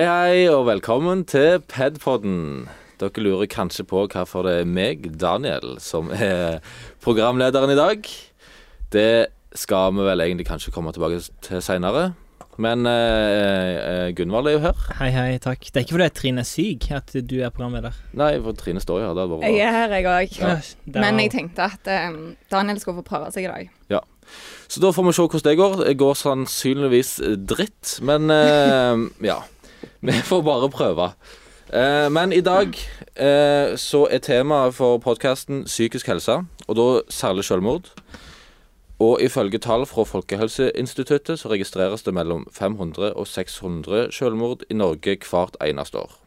Hei, hei, og velkommen til Pedpodden. Dere lurer kanskje på hvorfor det er meg, Daniel, som er programlederen i dag. Det skal vi vel egentlig kanskje komme tilbake til seinere. Men eh, eh, Gunvald er jo her. Hei, hei, takk. Det er ikke fordi Trine er syk at du er programleder. Nei, for Trine står jo her. Det hadde vært Jeg er her, jeg òg. Ja, Men jeg tenkte at um, Daniel skulle få prøve seg i dag. Ja. Så da får vi se hvordan det går. Det går sannsynligvis dritt, men eh, ja. Vi får bare prøve. Eh, men i dag eh, så er temaet for podkasten psykisk helse, og da særlig selvmord. Og ifølge tall fra Folkehelseinstituttet så registreres det mellom 500 og 600 selvmord i Norge hvert eneste år.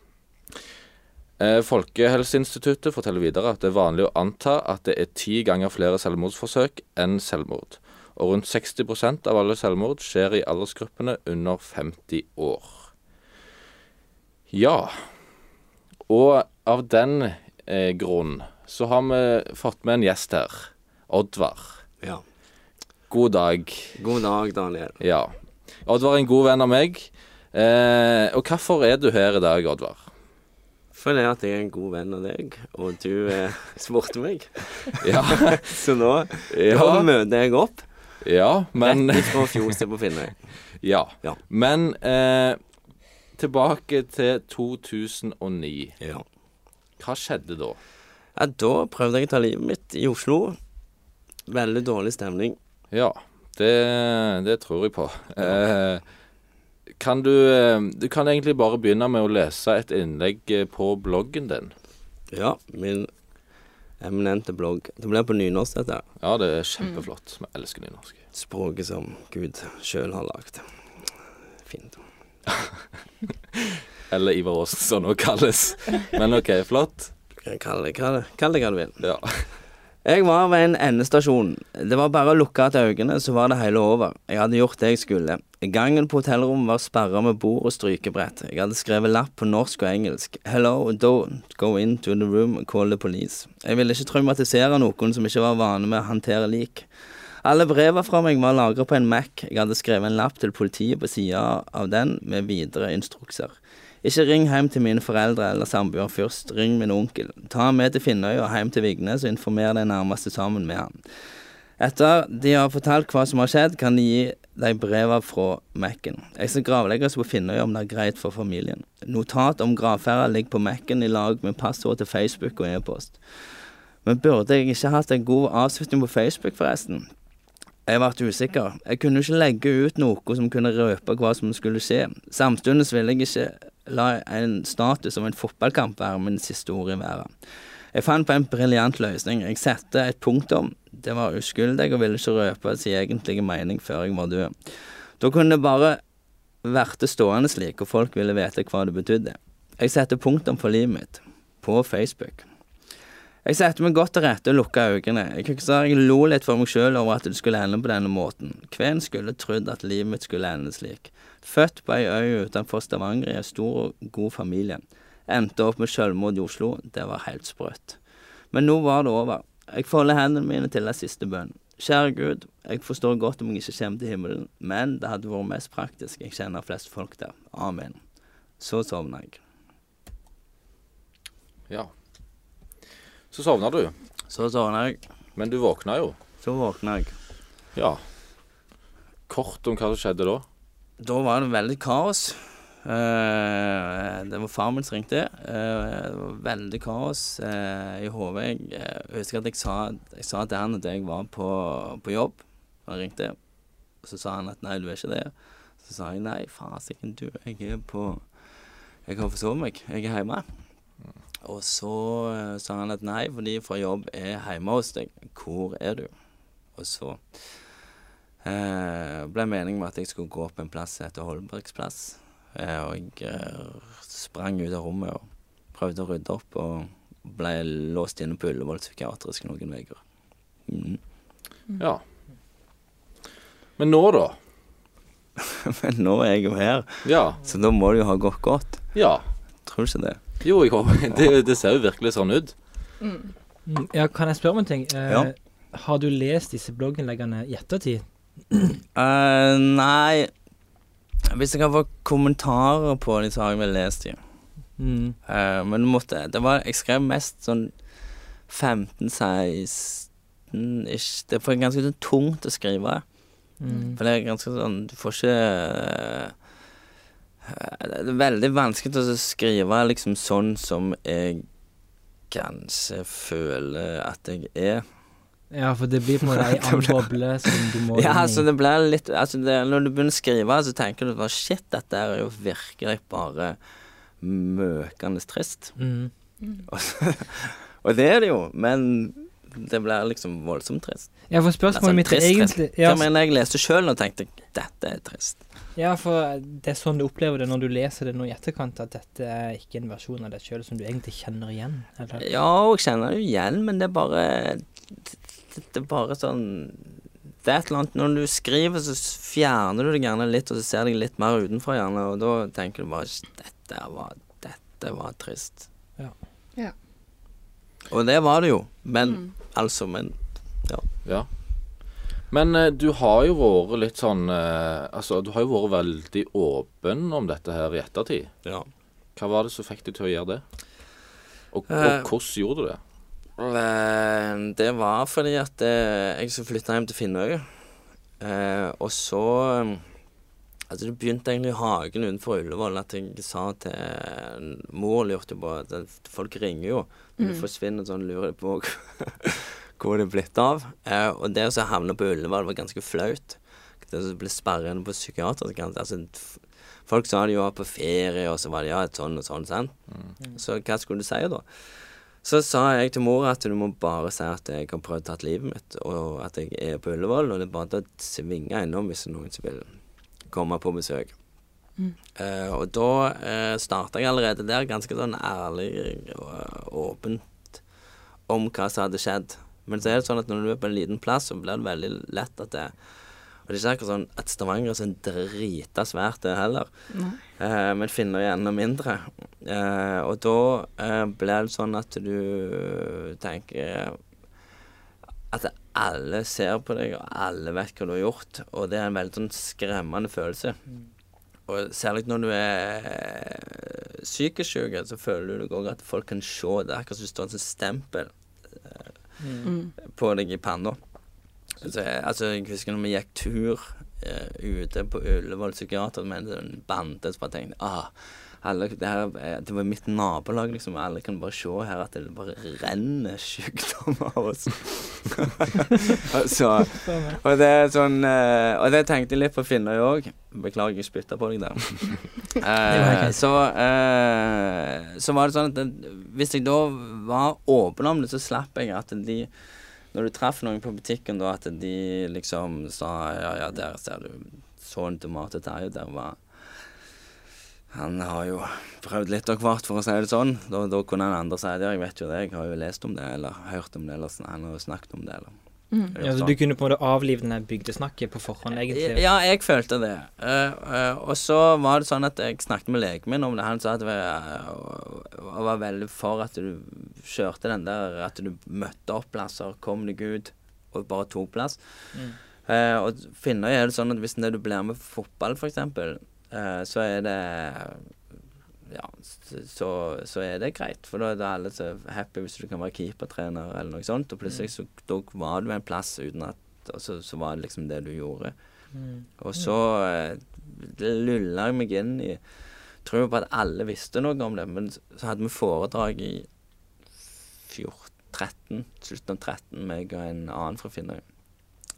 Eh, Folkehelseinstituttet forteller videre at det er vanlig å anta at det er ti ganger flere selvmordsforsøk enn selvmord og rundt 60% av alle selvmord skjer i aldersgruppene under 50 år. Ja, og av den eh, grunn så har vi fått med en gjest her. Oddvar. Ja. God dag. God dag, Daniel. Ja. Oddvar er en god venn av meg. Eh, og hvorfor er du her i dag, Oddvar? Fordi at jeg er en god venn av deg, og du eh, spurte meg. Ja, Så nå, nå ja, møter jeg opp ja men rett fra fjoset på Finnøy. Ja. Ja. Men eh, tilbake til 2009. Ja. Hva skjedde da? ja. Da prøvde jeg å ta livet mitt i Oslo. Veldig dårlig stemning. Ja, det, det tror jeg på. Eh, kan du eh, Du kan egentlig bare begynne med å lese et innlegg eh, på bloggen din. Ja, min eminente blogg. Det blir på nynorsk, dette. Ja, det er kjempeflott. Vi elsker nynorsk. Språket som Gud sjøl har lagd. Fint. Eller Ivar Aasen, som nå kalles. Men OK, flott. Kall det kall det, kall det hva du vil. Ja. Jeg var ved en endestasjon. Det var bare å lukke igjen øynene, så var det hele over. Jeg hadde gjort det jeg skulle. Gangen på hotellrommet var sperra med bord og strykebrett. Jeg hadde skrevet lapp på norsk og engelsk. Hello, don't go into the room call the police. Jeg ville ikke traumatisere noen som ikke var vane med å håndtere lik. Alle brevene fra meg var lagret på en Mac. Jeg hadde skrevet en lapp til politiet på sida av den med videre instrukser. Ikke ring hjem til mine foreldre eller samboer først, ring min onkel. Ta ham med til Finnøy og hjem til Vignes og informer de nærmeste sammen med han. Etter de har fortalt hva som har skjedd, kan de gi deg brevene fra Mac-en. Jeg skal gravlegges på Finnøy om det er greit for familien. Notat om gravferda ligger på Mac-en i lag med passord til Facebook og e-post. Men burde jeg ikke hatt en god avslutning på Facebook, forresten? Jeg ble usikker. Jeg kunne ikke legge ut noe som kunne røpe hva som skulle skje. Samtidig ville jeg ikke la en status om en fotballkamp være min siste ord i verden. Jeg fant på en briljant løsning. Jeg satte et punktum. Det var uskyldig og ville ikke røpe sin egentlige mening før jeg var død. Da kunne det bare vært det stående slik, og folk ville vite hva det betydde. Jeg setter punktum for livet mitt. På Facebook. Jeg satte meg godt til rette og lukka øynene. Jeg husker jeg lo litt for meg sjøl over at det skulle ende på denne måten. Hvem skulle trodd at livet mitt skulle ende slik? Født på ei øy utenfor Stavanger i en stor og god familie. Endte opp med selvmord i Oslo. Det var helt sprøtt. Men nå var det over. Jeg folder hendene mine til den siste bønnen. Kjære Gud, jeg forstår godt om jeg ikke kommer til himmelen, men det hadde vært mest praktisk. Jeg kjenner flest folk der. Amen. Så sovna jeg. ja. Så sovna du. Så sovna jeg. Men du våkna jo. Så våkna jeg. Ja. Kort om hva som skjedde da. Da var det veldig kaos. Uh, det var far min som ringte. Uh, det var veldig kaos uh, i hodet. Jeg, jeg husker at jeg sa, jeg sa til han at jeg var på, på jobb. Han ringte. Så sa han at nei, du er ikke det. Så sa jeg nei, fasiken du, jeg er på Jeg har forsovet meg. Jeg er hjemme. Og så eh, sa han at nei, fordi fra jobb er hjemme hos deg. Hvor er du? Og så eh, ble meningen med at jeg skulle gå på en plass som heter Holbergsplass. Eh, og jeg eh, sprang ut av rommet og prøvde å rydde opp, og ble låst inne på Ullevål psykiatrisk noen uker. Mm. Ja. Men nå, da? Men nå er jeg jo her, Ja. så da må det jo ha gått godt. Ja. Tror du ikke det? Jo, jo. det, det ser jo virkelig sånn ut. Mm, Ja, kan jeg spørre om en ting? Eh, Ja. Har du lest disse blogginnleggene i ettertid? Uh, nei Hvis jeg kan få kommentarer på dem, så har jeg vel lest dem. Mm. Uh, men det måtte det var, Jeg skrev mest sånn 15-16 ish. Det er ganske sånn tungt å skrive. Mm. For det er ganske sånn Du får ikke eh, Det er veldig vanskelig å skrive liksom sånn som jeg kanskje føler at jeg er. Ja, for det blir på en måte ei annen boble som du må Ja, altså det blir litt altså det, Når du begynner å skrive, så tenker du bare shit, dette er jo virkelig bare møkende trist. Mm. Og, så- og det er det jo, men det blir liksom voldsomt trist. Ja, for spørsmålet mitt er egentlig ja, Ja, men jeg leste sjøl og tenkte dette er trist. ja, for det er sånn du opplever det når du leser det nå i etterkant, at dette er ikke en versjon av deg sjøl som du egentlig kjenner igjen. Eller? Ja, jeg kjenner det jo igjen, men det er bare det, det er bare sånn Det er et eller annet Når du skriver, så fjerner du deg gjerne litt, og så ser deg litt mer utenfra, gjerne, og da tenker du bare Dette var, dette var trist. Ja. Ja. Og det var det jo. Men Mm. Altså, men Ja. Men eh, du har jo vært litt sånn eh, Altså, du har jo vært veldig åpen om dette her i ettertid. Ja. Hva var det som fikk deg til å gjøre det? Og, Eh, hvordan gjorde du det? Eh, Det var fordi at eh, jeg så flytte hjem til Finnøy. Eh, og så Altså Det begynte egentlig i hagen utenfor Ullevål at jeg sa til Mor lurte på at Folk ringer jo. Når du Mm. forsvinner sånn, lurer de på hvor det er blitt av. Eh, og det å havne på Ullevål var ganske flaut. Det å bli sperret på psykiater altså, Folk sa de var på ferie, og så var det ja, et sånn og sånn. Mm. Så hva skulle du si da? Så sa jeg til mor at du må bare si at jeg har prøvd å ta livet mitt, og at jeg er på Ullevål, og det er bare å svinge innom hvis noen som vil komme på besøk. Mm. Uh, og da uh, starta jeg allerede der ganske sånn ærlig og åpent om hva som hadde skjedd. Men så er det sånn at når du er på en liten plass, så blir det veldig lett at det Og det er ikke akkurat sånn at Stavanger er sånn drita svært, det heller. Eh, men finner jo enda mindre. Uh, og da uh, ble det sånn at du tenker at alle ser på deg, og alle vet hva du har gjort. Og det er en veldig sånn skremmende følelse. Og særlig når du er eh, psykisk syk, så føler du òg at folk kan se det. Akkurat som det står en sånn stempel Mm. på deg i panna. Så, altså, jeg husker når vi gikk tur uh, ute på Ullevål psykiater med en bande, som bare tenkte ah, alle, det, her, er- det var mitt nabolag, liksom. Alle kan bare se her at det bare renner sykdom av oss. så, og det er sånn eh, Og det tenkte jeg litt på Finnøy òg. Beklager, jeg spytta på deg der. Eh, så, uh, så var det sånn at det, hvis jeg da var åpen om det, så slapp jeg at de Når du traff noen på butikken, da, at de liksom sa Ja, ja, der ser du Så en tomat og Terje, der var Han har jo prøvd litt av hvert, for å si det sånn. Da, da kunne han andre si det. Jeg vet jo det, jeg har jo lest om det, eller hørt om det, eller han har jo snakket om det, eller Mm. Ja, så du kunne på en måte avlive den bygdesnakket på forhånd, egentlig? Ja, jeg følte det. Uh, uh, og så var det sånn at jeg snakket med legen min om det. Han sa at det var, var veldig for at du kjørte den der At du møtte opp plasser, kom deg ut, og bare tok plass. Mm. Uh, og Finnøy er det sånn at hvis du blir med på fotball, f.eks., så er det ja, så, så er det greit. For da er det alle så happy hvis du kan være keepertrener eller noe sånt. Og plutselig så da var du en plass uten at Og så, så var det liksom det du gjorde. Mm. Og så eh, lulla jeg meg inn i Tror på at alle visste noe om det, men så hadde vi foredrag i 14, 13, slutten av 13, meg og en annen fra Finnøy.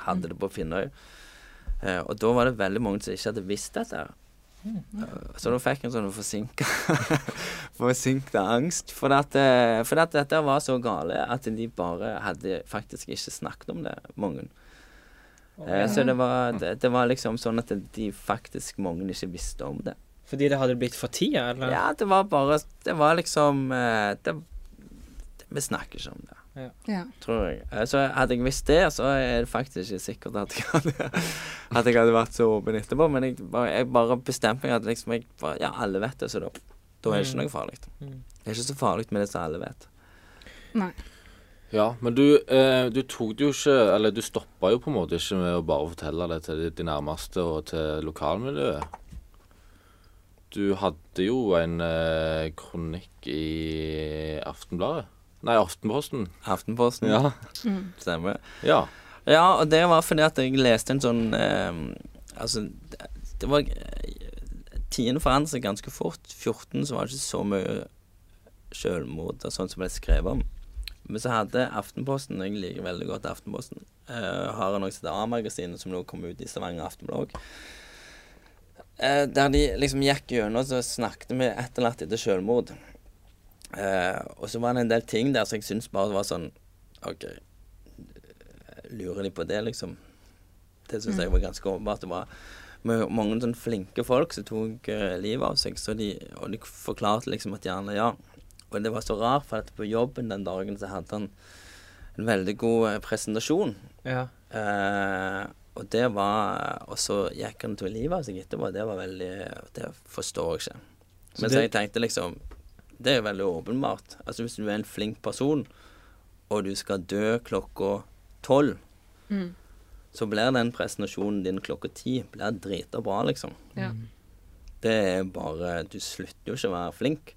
Hadde det på Finnøy. Eh, og da var det veldig mange som ikke hadde visst dette. her. Eh, Så da fikk jeg en sånn forsinka Forsinka angst. For at, eh, for at dette var så gale at de bare hadde faktisk ikke snakket om det, mange. Okay. Så det var, det, det var liksom sånn at de faktisk mange ikke visste om det. Fordi det hadde blitt for tida, eller? Ja, det var bare Det var liksom eh, det, det, Vi snakker ikke om det, Ja. tror jeg. Så hadde jeg visst det, så er det faktisk ikke sikkert at jeg hadde, at jeg hadde vært så åpen etterpå. Men jeg bare, jeg bare bestemte meg at liksom jeg bare, Ja, alle vet det, så da, da er det ikke Mm. noe farlig. Mm. Det er ikke så farlig med det som alle vet. Nei. Ja, men du, eh, du tok det jo ikke Eller du stoppa jo på en måte ikke med å bare fortelle det til de nærmeste og til lokalmiljøet. du hadde jo en eh, kronikk i Aftenbladet. Nei, Aftenposten. Aftenposten. Ja. Mm. Stemmer. ja. Ja, og det var fordi at jeg leste en sånn eh, Altså, det, var Tiden Tidene forandret seg ganske fort. 14 så var det ikke så mye selvmord og sånt som ble skrevet om. Men så hadde Aftenposten Jeg liker veldig godt Aftenposten. eh, har en også A-magasinet, som nå kom ut i Stavanger Aftenblad òg. Eh, der de liksom gikk gjennom og så snakket med etterlatte etter selvmord. Eh, og så var det en del ting der som jeg syns bare var sånn OK, lurer de på det, liksom? Det syns jeg var ganske åpenbart. Det var ma- mange sånn flinke folk som tok uh, livet av seg, så de, og de forklarte liksom at gjerne ja. Og det var så rart, for at på jobben den dagen så hadde han en veldig god eh, presentasjon. Ja. Eh, og det var Og så gikk han til livet av seg etterpå. Det var veldig Det forstår jeg ikke. Så Men det- så jeg tenkte liksom Det er jo veldig åpenbart. Altså Hvis du er en flink person, og du skal dø klokka tolv, Mm. så blir den presentasjonen din klokka ti blir drita bra, liksom. Ja. Det er bare Du slutter jo ikke å være flink.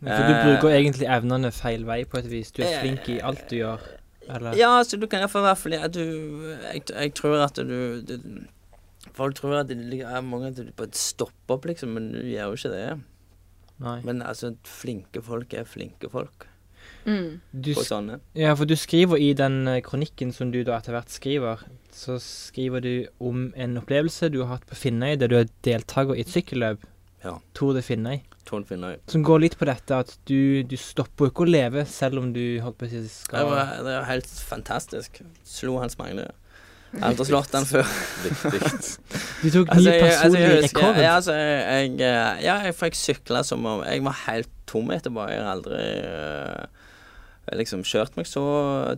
For du Eh, bruker egentlig evnene feil vei på et vis. Du er flink i alt du gjør. Eller? Ja, så du kan iallfall være flink du jeg, jeg tror at du, du Folk tror at det er mange at du bare stopper opp, liksom, men du gjør jo ikke det. Nei. Men altså, flinke folk er flinke folk. Mm. Og sånne. ja, for du skriver i den eh, kronikken som du da etter hvert skriver, så skriver du om en opplevelse du har hatt på Finnøy, der du er deltaker i et sykkelløp. Ja. Tour de Finnøy. Tolv finner Som går litt på dette at du, du stopper jo ikke å leve selv om du holdt på å si Det skal var, det var helt fantastisk. Slo Hans Magne. Jeg har aldri slått den før. Du tok ny Altså, jeg, altså, personlig rekord. ja, altså, jeg, jeg, ja, jeg fikk sykla som om Jeg var helt tom etterpå. Jeg har aldri eh, liksom kjørt meg så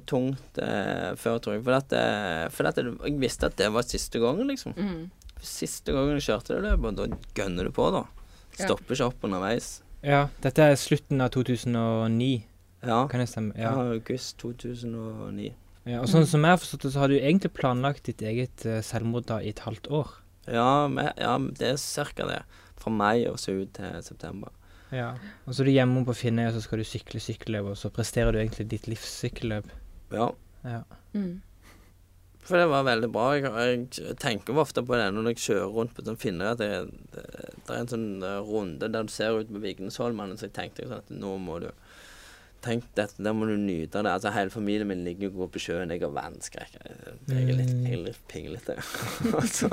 tungt eh, før, tror jeg. For at, eh, for at jeg, jeg visste at det var siste gangen, liksom. Mm. Siste gangen jeg kjørte det løpet, og da gønner du på, da. Ja. Stopper ikke opp underveis. Ja, dette er slutten av 2009, Ja. kan det stemme? ja. Ja. August 2009. ja. Og sånn som jeg har forstått det, så har du egentlig planlagt ditt eget eh, selvmord da i et halvt år. Ja, med, ja, det er cirka det. Fra mai og så ut til september. Ja. Og så er du hjemme på Finnøy, og så skal du sykle sykkelløp, og så presterer du egentlig ditt livs sykkelløp. Ja. Ja. Mm. For det var veldig bra. Jeg, jeg tenker ofte på det når jeg kjører rundt på sånn Finnøy, at det, det, det er en sånn eh, runde der du ser ut på Vignesholmen, så jeg tenkte sånn at nå må du Tenk dette, der må du nyte det. Altså Hele familien min ligger og går på sjøen. Jeg har vannskrekk. Jeg er litt, jeg er litt pinglete. Altså,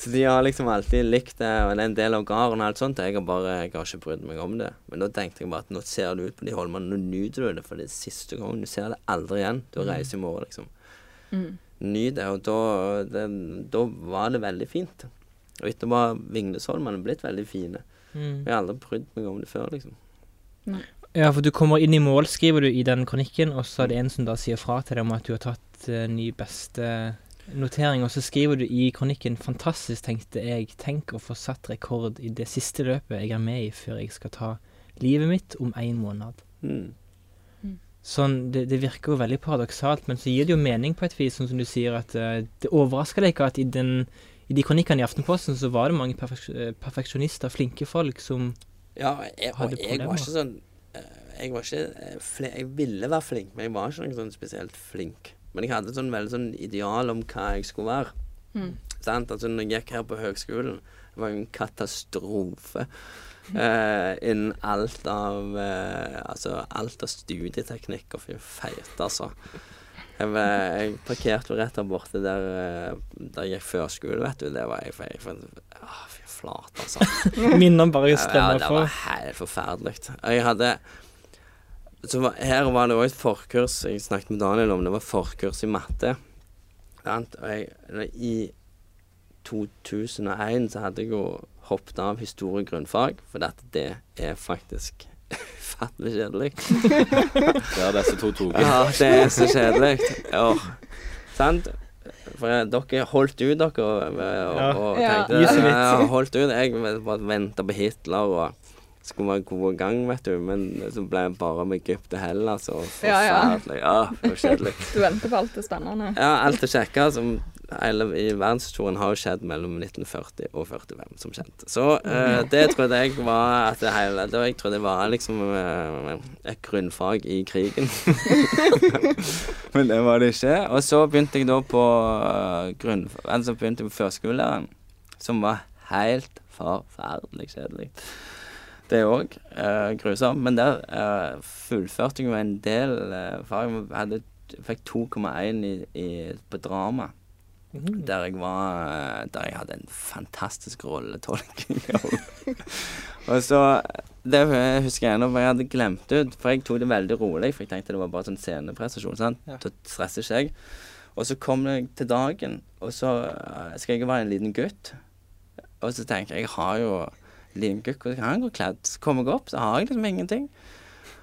så de har liksom alltid likt det, og det er en del av gården og alt sånt. Jeg har bare jeg har ikke brydd meg om det. Men da tenkte jeg bare at nå ser du ut på de holmene, nå nyter du det, for det er siste gang. Du ser det aldri igjen. Du reiser i morgen, liksom Mm. ny det, og da, det, da var det veldig fint. Og etterpå har Vignesholmene blitt veldig fine. Mm. Jeg har aldri brydd meg om det før, liksom. Ja, for du kommer inn i mål, skriver du i den kronikken, og så er det en som da sier fra til deg om at du har tatt uh, ny beste notering, og så skriver du i kronikken 'Fantastisk, tenkte jeg. Tenk å få satt rekord i det siste løpet jeg er med i før jeg skal ta livet mitt om en måned'. Mm. Sånn, det, det virker jo veldig paradoksalt, men så gir det jo mening på et vis, sånn som du sier at uh, det overrasker deg ikke at i, den, i de kronikkene i Aftenposten så var det mange eh, perfeksjonister, flinke folk, som Ja, jeg, og Hadde jeg var ikke sånn Jeg var ikke flink, Jeg ville være flink, men jeg var ikke noe sånn spesielt flink. Men jeg hadde et sånn veldig sånn ideal om hva jeg skulle være. Mm. Sant? Altså, når jeg gikk her på høgskolen, det var jo en katastrofe. Eh, innen alt av eh, Altså alt av studieteknikk og fy feite, altså. Jeg, jeg parkerte jo rett der borte der, eh, der jeg gikk førskole, vet du. Det var jeg, jeg, jeg å, Fy flate, altså. minner bare Ja, det var helt forferdelig. Jeg hadde var, Her var det òg et forkurs jeg snakket med Daniel om. Det var forkurs i matte. Sant? Og jeg, I 2001 så hadde jeg jo hoppet av historie grunnfag, for dette, det er faktisk ufattelig kjedelig. Det har disse to tatt. Ja, det er så kjedelig. Ja. Sant? For jeg, dere holdt ut, dere, og, og, Ja. og Ja. tenkte ja. så ja, holdt ut. Jeg bare venta på Hitler og skulle være god gang, vet du. Men så ble jeg bare med Egypt og Hellas og Ja, ja. forferdelig. Ja, for kjedelig. Du venter på alt det spennende. Ja, alt det kjekke som hele i verdenshistorien har skjedd mellom 1940 og 45, som kjent. Så uh, det trodde jeg var at det hele det, Jeg trodde det var liksom uh, et grunnfag i krigen. Men det var det ikke. Og så begynte jeg da på uh, grunn... Altså begynte jeg på førskolelæreren, som var helt forferdelig kjedelig. Det òg. Eh, grusomt. Men der eh, fullførte jeg jo en del eh, fag. Jeg fikk 2,1 i, i, på drama. Mhm. Der jeg var eh, Der jeg hadde en fantastisk rolletolking. og så Det husker jeg ennå, for jeg hadde glemt ut. For jeg tok det veldig rolig, for jeg tenkte det var bare sånn sceneprestasjon. sant? Ja. Da stresser ikke jeg. Og så kom jeg til dagen, og så eh, skal jeg være en liten gutt. Og så tenker jeg jeg har jo en og så kan han gå kledd? Så kommer jeg opp, så har jeg liksom ingenting.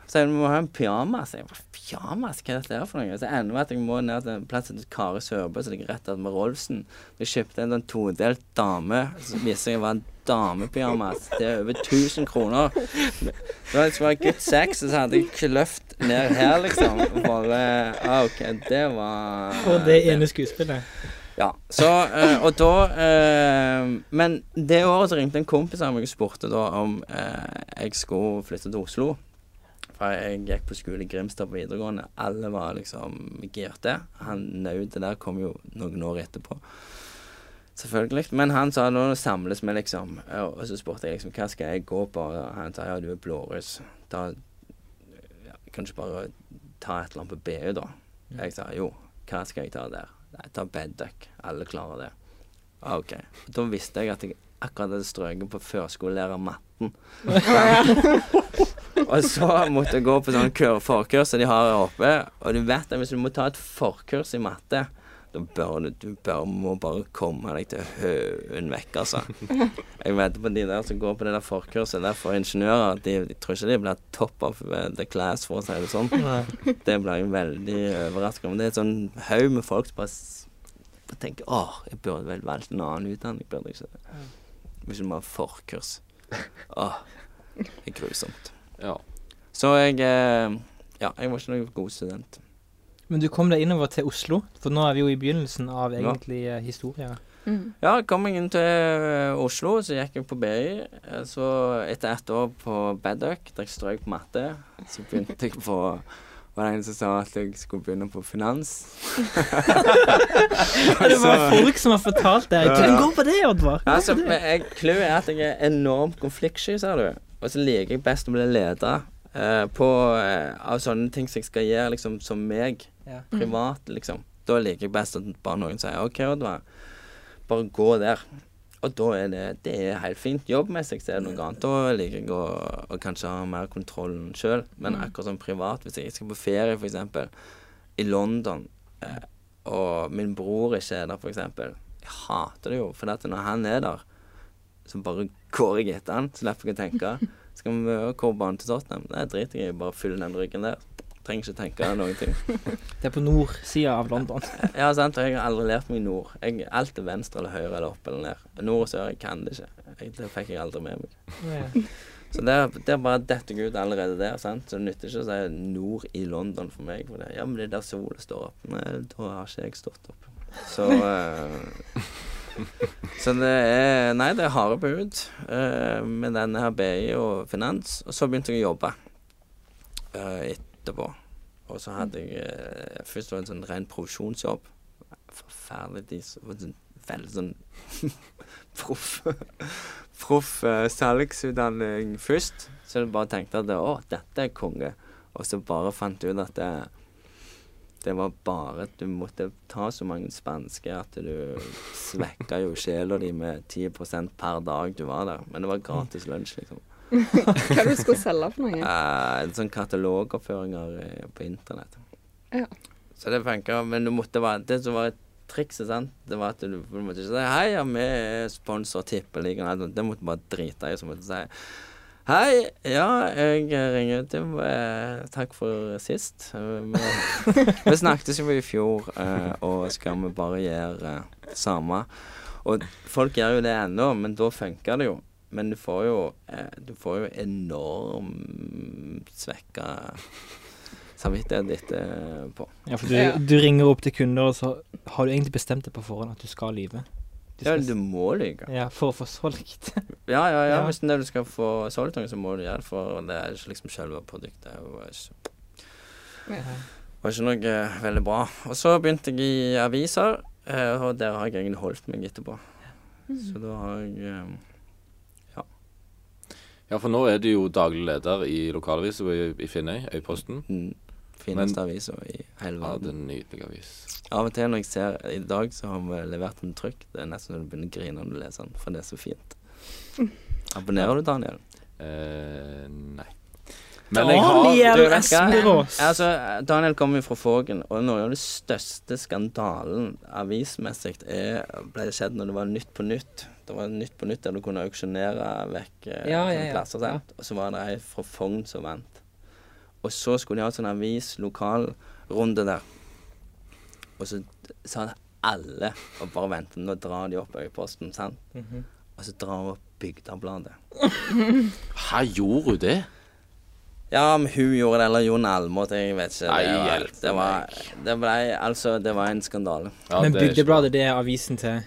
Så jeg må ha en pyjamas. Jeg bare, pyjamas, hva er dette for noe? Så ender med at jeg må ned til en plass til Kari Sørbø, som ligger rett med Rolfsen. Jeg kjøpte en sånn todelt dame, så viste jeg være en damepyjamas. Det er over 1000 kroner. Da jeg skulle være gutt seks, så hadde jeg kløft ned her, liksom. Bare ah, OK, det var For det ene skuespillet. Ja, så, eh, og da eh, Men det året så ringte en kompis av meg og spurte da om eh, jeg skulle flytte til Oslo. For jeg gikk på skole i Grimstad på videregående. Alle var liksom girte. Han Naude der kom jo noen år etterpå. Selvfølgelig. Men han sa nå samles vi, liksom. Og så spurte jeg liksom hva skal jeg gå på. Og han sa ja, du er blåruss. Da ja, kan du ikke bare ta et eller annet på BU, da. Jeg sa jo, hva skal jeg ta der? Nei, ta bedduck. Alle klarer det. Ah, OK. Da visste jeg at jeg akkurat hadde strøket på førskolelærer matten. og så måtte jeg gå på sånn kur- forkurs som de har her oppe. Og du vet at hvis du må ta et forkurs i matte, da bør du, du bør, må bare komme deg til høen vekk, altså. Jeg vet på de der som går på det der forkurset der for ingeniører, de, de tror ikke de blir top of eh, the class, for å si det sånn. Det ble jeg veldig overraska over. Det er et sånn haug med folk som bare bare tenker åh, jeg burde vel valgt en annen utdanning, burde jeg ikke? Hvis du må ha forkurs. Åh, det er grusomt. Ja. Så jeg eh, Ja, jeg var ikke noen god student. Men du kom deg innover til Oslo, for nå er vi jo i begynnelsen av egentlig ja. historia. Mm. Ja, kom jeg inn til eh, Oslo, så gikk jeg på BI. eh, Så etter ett år på Bedduck, der jeg strøk på matte, så begynte jeg på var det en som sa at jeg skulle begynne på finans? det var folk som har fortalt deg. Ja, Kan ja. du gå på det, Oddvar? Altså, det. Clouet er at jeg er enormt konfliktsky, ser du. Og så liker jeg best å bli leder uh, på, uh, av sånne ting som jeg skal gjøre liksom som meg, Ja. privat, liksom. Da liker jeg best at bare noen sier OK, Oddvar, bare gå der. Og da er det, det er helt fint. Jobbmessig så er det noe annet. Da liker jeg å, å kanskje ha mer kontrollen sjøl. Men Mm. akkurat som privat, hvis jeg skal på ferie f.eks. i London, eh, og min bror ikke er der f.eks. Jeg hater det jo, for når han er der, så bare går jeg etter han. Så slipper jeg å tenke. Skal vi hvor banen til Tottenham? Det driter jeg i. Bare fyller den ryggen der. Trenger ikke tenke noen ting. Det er på nordsida av London. Ja, sant, og jeg har aldri lært meg nord. Jeg, alt er venstre eller høyre eller opp eller ned. Nord og sør, jeg kan det ikke. Jeg, det fikk jeg aldri med meg. Ja. Så der, der bare detter jeg ut allerede der, sant. Så det nytter ikke å si nord i London for meg. For det. Ja, men det er der sola står opp. Nei, da har ikke jeg stått opp. Så uh, Så det er Nei, det er harde bud uh, med denne her BI og finans. Og så begynte jeg å jobbe eh, etterpå. Og så hadde jeg eh, Først var det en sånn ren provisjonsjobb. Forferdelig. Sånn- Veldig sånn proff Proff eh, salgsutdanning først. Så jeg bare tenkte at å, dette er konge. Og så bare fant jeg ut at det, det var bare at du måtte ta så mange spanske at du svekka jo sjela di med 10% per dag du var der. Men det var gratis lunsj, liksom. Hva det du skulle selge for noe? Uh, en sånn katalogoppføringer eh, på internett. Ja. Så det funka, men du måtte være Det som var et trikset, sant, det var at du, du måtte ikke si 'Hei, ja, vi er sponsor Tippeligaen'. Det måtte du bare drite i. Så måtte du si 'Hei, ja, jeg ringer til eh, Takk for sist. Eh, Vi, vi snakket jo i fjor, eh, og skal vi bare gjøre eh, samme. Og folk gjør jo det ennå, men da funker det jo. Men du får jo eh, Du får jo enormt svekka samvittighet på. Ja, for du, du ringer opp til kunder, og så har du egentlig bestemt deg på forhånd at du skal lyve. Du Ja, du må lyve. ja, for å få solgt. Ja, ja, ja. Hvis det er du skal få solgt noe, så må du gjøre det, for det er ikke liksom selve produktet. Det var ikke, var ikke noe eh, veldig bra. Og så begynte jeg i aviser, eh, og der har jeg egentlig holdt meg etterpå. Så da har jeg eh, Ja, for nå er du jo daglig leder i lokalavisa i, i Finnøy, Øyposten. Mm. fineste avisa i hele Ja, det er verden. en nydelig avis. Av og til når jeg ser I dag så har vi levert en trykk. Det er nesten så du begynner å grine når du leser den, for det er så fint. Abonnerer du, Daniel? Eh, nei. Men jeg har Daniel? Espelås! Altså, Daniel kommer jo fra Fågen, og noe av det største skandalen avismessig er, ble skjedd når det var Nytt på Nytt. Det var Nytt på Nytt der du kunne auksjonere vekk eh, Ja, ja, ja. plasser. Sant? Og så var det ei fra Fogn som vant. Og så skulle de ha sånn avis-lokalrunde der. Og så sa alle og bare ventet nå drar de opp Øyposten, sant? Mhm. Og så drar hun opp Bygdabladet. Hæ, gjorde hun det? Ja, om hun gjorde det, eller Jon Almaas, jeg vet ikke. Nei, Det var, det var, det ble, altså, det var en skandale. Ja, Men Bygdebladet, det er avisen til.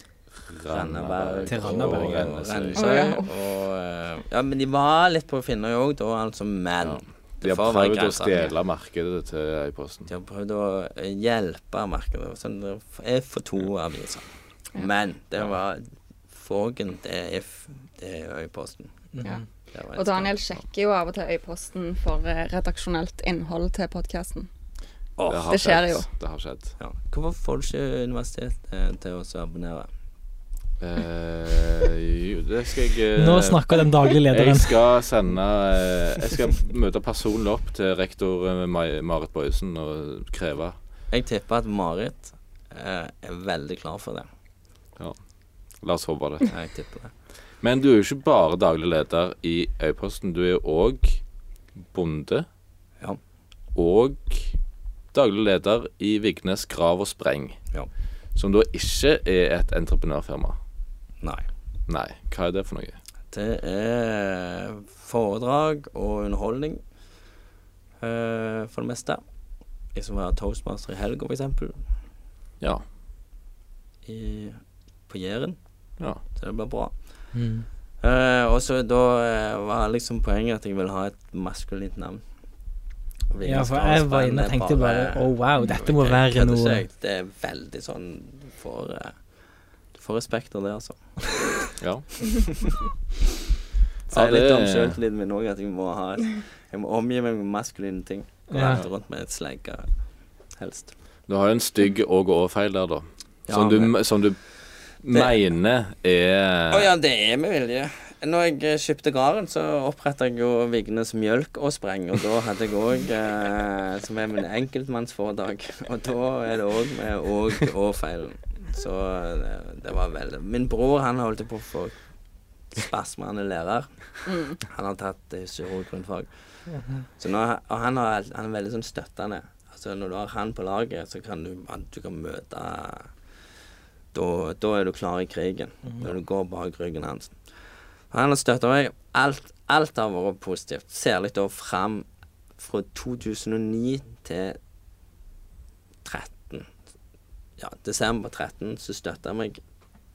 Randaberg Til Randaberg, og ja. Rennesøy. Rennesøy. Ja. Og, eh, ja, men de var litt på Finnøy òg, da, altså. Men Ja. De har prøvd å stjele markedet til Øyposten. De har prøvd å hjelpe markedet. Sånn, det er for to aviser. Ja. Men det var Fågen, det er, det er Øyposten. Mm Ja. Det Og Daniel sjekker jo av og til Øyposten for eh, redaksjonelt innhold til podkasten. Har det skjer skjedd. jo. Det har skjedd. ja. Hvorfor får du ikke universitetet til å abonnere? Eh, jo, det skal jeg uh, Nå snakker den daglige lederen. Jeg skal sende uh, Jeg skal møte personlig opp til rektor eh, Marit Bøysen og kreve Jeg tipper at Marit er veldig klar for det. Ja. La oss håpe det. Jeg tipper det. Men du er jo ikke bare daglig leder i Øyposten. Du er jo òg bonde. Ja. Og daglig leder i Vignes Grav og Spreng. Ja. Som da ikke er et entreprenørfirma. Nei. Nei, hva er det for noe? Det er foredrag og underholdning uh, for det meste. Jeg skal være toastmaster i helga, eksempel. Ja. I, på Jæren. Ja. Så det blir bra. Mm. Uh, og så da uh, var liksom poenget at jeg ville ha et maskulint navn. Ja, for jeg var inne og tenkte bare Å, wow, dette må være noe Det er veldig sånn for du får respekt av det, altså. ja. Sa Ja, litt om sjøltilliten min òg, at jeg må ha Jeg må omgi meg med maskuline ting. Gå Ja. rundt med et slegge, helst. Du har jo en stygg og å-feil der, da. Ja, som, du, men- som du mener er Å ja, det er med vilje. Når jeg eh, kjøpte gården, så oppretta jeg jo Vignes Mjølk og Spreng. Og da hadde jeg òg eh, som er min enkeltmannsforetak. Og da er det òg med og og-feilen. Så det, det var veldig Min bror han holdt på å få spasme, han er lærer. Mm. Han har tatt eh. Så nå, og han, har, han er veldig sånn støttende. Altså Når du har han på laget, så kan du, du kan møte da, da er du klar i krigen. Når du går bak ryggen hans. Han har støtta meg. Alt, alt har vært positivt. Særlig da fram fra 2009 til 13. Ja, desember 13 så støtta han meg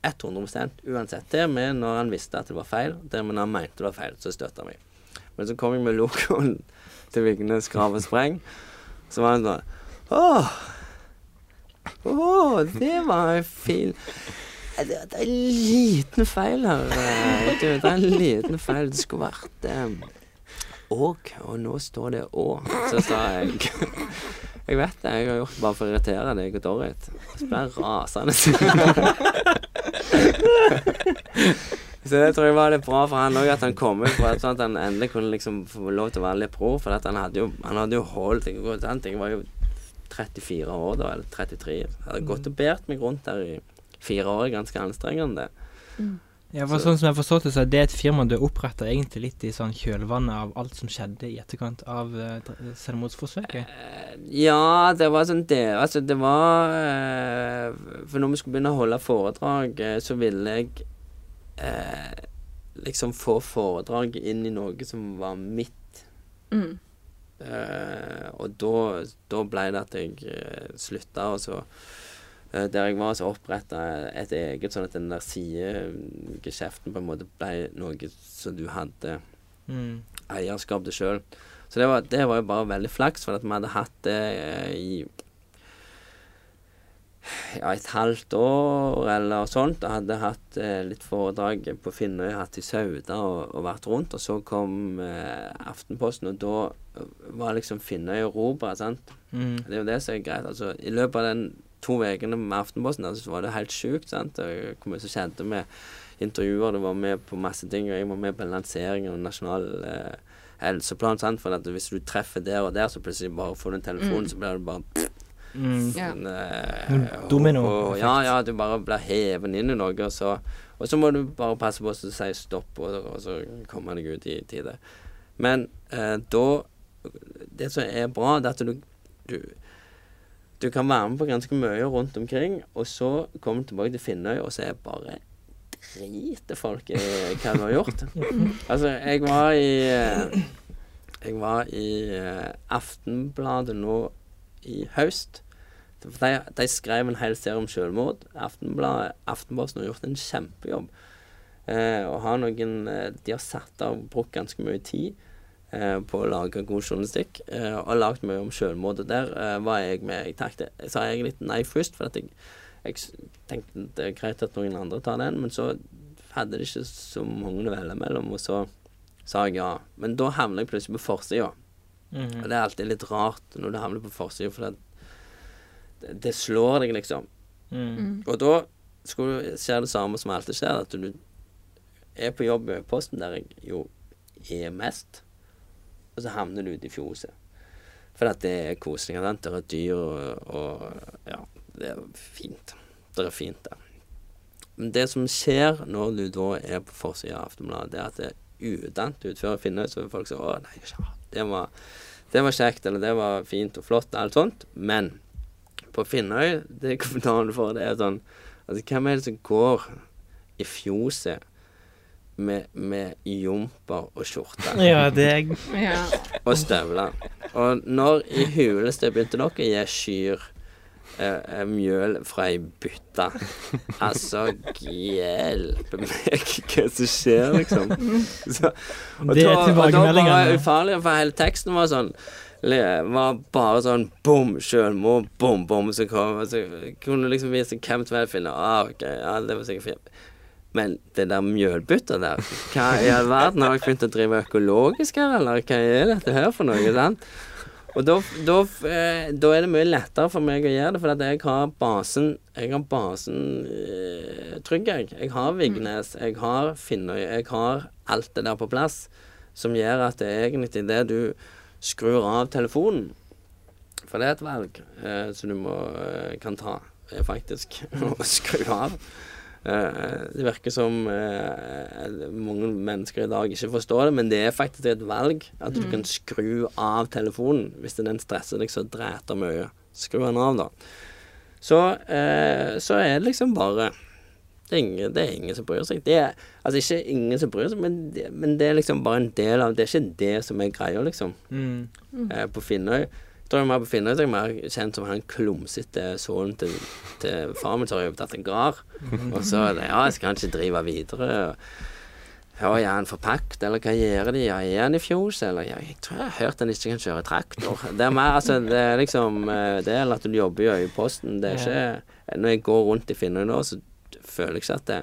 100% uansett. Det med når han visste at det var feil, det med når han mente det var feil, så støtta han meg. Men så kom jeg med logoen til Vignes Grav og Spreng, så var han sånn Åh, åh, det var en fin det, det er en liten feil her. eh, Du, det er en liten feil. Det skulle vært eh, og, og nå står det Å. Så sa jeg Jeg vet det, jeg har gjort det bare for å irritere deg og Dorrit. Så ble jeg rasende. Så det tror jeg var litt bra for han òg, at han kom ut for at, sånn at han endelig kunne liksom få lov til å være litt pro. For at han hadde jo Han hadde jo holdt Jeg, jeg var jo 34 år da, eller 33. Jeg hadde gått og båret meg rundt der i fire år, ganske anstrengende. Ja, for sånn som jeg forstått det, så er det et firma du oppretta egentlig litt i sånn kjølvannet av alt som skjedde i etterkant av uh, selvmordsforsøket. Uh, Ja, det var sånn det Altså, det var uh, For når vi skulle begynne å holde foredrag, så ville jeg eh, liksom få foredrag inn i noe som var mitt. Mm. Eh, og da, da ble det at jeg uh, slutta, og så Der jeg var, så oppretta et eget, sånn at den der sidegeskjeften på en måte ble noe som du hadde Mm. eierskap til sjøl. Så det var, det var jo bare veldig flaks, for at vi hadde hatt det eh, i ja, et halvt år eller sånt. Jeg hadde hatt eh, litt foredrag på Finnøy, hatt i Sauda og, og vært rundt. Og så kom eh, Aftenposten, og da var liksom Finnøy erobra, sant. Mm. Det er jo det som er greit. Altså, I løpet av den to ukene med Aftenposten altså, så var det helt sjukt. sant? Og Hvor mye som skjedde med intervjuer. Det var med på masse ting. Og jeg var med på lanseringen av nasjonal eh, helseplan. sant? For at hvis du treffer der og der, så plutselig bare får du en telefon, Mm. så blir det bare Mm. Ja. en, eh, Mm, domino og- Ja, ja, du bare blir hevet inn i noe, og så, og så må du bare passe på å si stopp, og, og så kommer deg ut i tide. Men eh, da Det som er bra, det er at du, du du kan være med på ganske mye rundt omkring, og så kommer du tilbake til Finnøy, og så er bare driter folk i hva du har gjort. altså, jeg var i Jeg var i eh, Aftenbladet nå i høst. De, de skrev en hel serie om selvmord. Aftenbladet, Aftenposten har gjort en kjempejobb. Eh, og har noen eh, De har satt av brukt ganske mye tid på å lage god journalistikk. Eh, og har lagd mye om selvmord. Og der eh, var jeg med. Jeg takte, jeg sa jeg litt nei først, for at jeg, jeg tenkte det er greit at noen andre tar den. Men så hadde det ikke så mange å velge mellom, og så sa jeg ja. Men da havner jeg plutselig på forsida. Mhm. Og det er alltid litt rart når du havner på forsida, for det, det, det slår deg, liksom. Mm. Mm. Og da skulle du det samme som alltid skjer, at du er på jobb i Posten, der jeg jo er mest, og så havner du ute i fjoset. For at det er koselig. Det er dyr, og, og ja, det er fint. Det er fint, det. Men det som skjer når du da er på forsida av Aftenbladet, det er at det er udant utfører Finnøy, så vil folk si 'Å, nei, ja, det var, det var kjekt', eller 'det var fint og flott', og alt sånt. Men på Finnøy, det kommentaren får, det er sånn Altså, hvem er det som går i fjoset med, med jumper og skjorte Ja, det er Ja. og støvler? Og når i huleste begynte dere å gi skyr eh, eh, mjøl fra ei bytte? Altså, hjelpe meg hva som skjer, liksom. Så, og Det er da- Og da var ufarlig, for hele teksten var sånn var bare sånn bom, selvmord, bom, bom, så kom Så kunne du liksom vise hvem som helst finne Ah, ok, ja, det var sikkert fint. Men det der mjølbytta der Hva i all verden? Har dere begynt å drive økologisk her, eller hva er dette her for noe? sant? Og da, eh, er det mye lettere for meg å gjøre det, for jeg har basen Jeg har basen eh, trygg, jeg. Jeg har Vignes, jeg har Finnøy, jeg har alt det der på plass. Som gjør at det er egentlig det du skrur av telefonen For det er et valg eh, som du må, eh, kan ta, eh, faktisk. Å skru av. Eh, det virker som eh, mange mennesker i dag ikke forstår det, men det er faktisk et valg. At du kan skru av telefonen hvis den stresser deg så dræta mye. Skru den av, da. Så, eh, så er det liksom bare det er, ingen, det er ingen som bryr seg. Det er, altså ikke ingen som bryr seg, men det, men det er liksom bare en del av Det er ikke det som er greia, liksom. mm. Eh, på Finnøy Jeg tror jeg mer på Finnøy jeg er mer kjent som han klumsete sønnen til, til far min som har overtatt en gard. Og så er det, Ja, skal han ikke drive videre? Ja, er han forpakt, eller hva gjør de? Ja, er han i fjos, eller ja, Jeg tror jeg har hørt han ikke kan kjøre traktor. Det er mer, altså, det er liksom eh, Det eller at du jobber i Øyeposten, Det er ikke Når jeg går rundt i Finnøy nå, så føler jeg ikke at det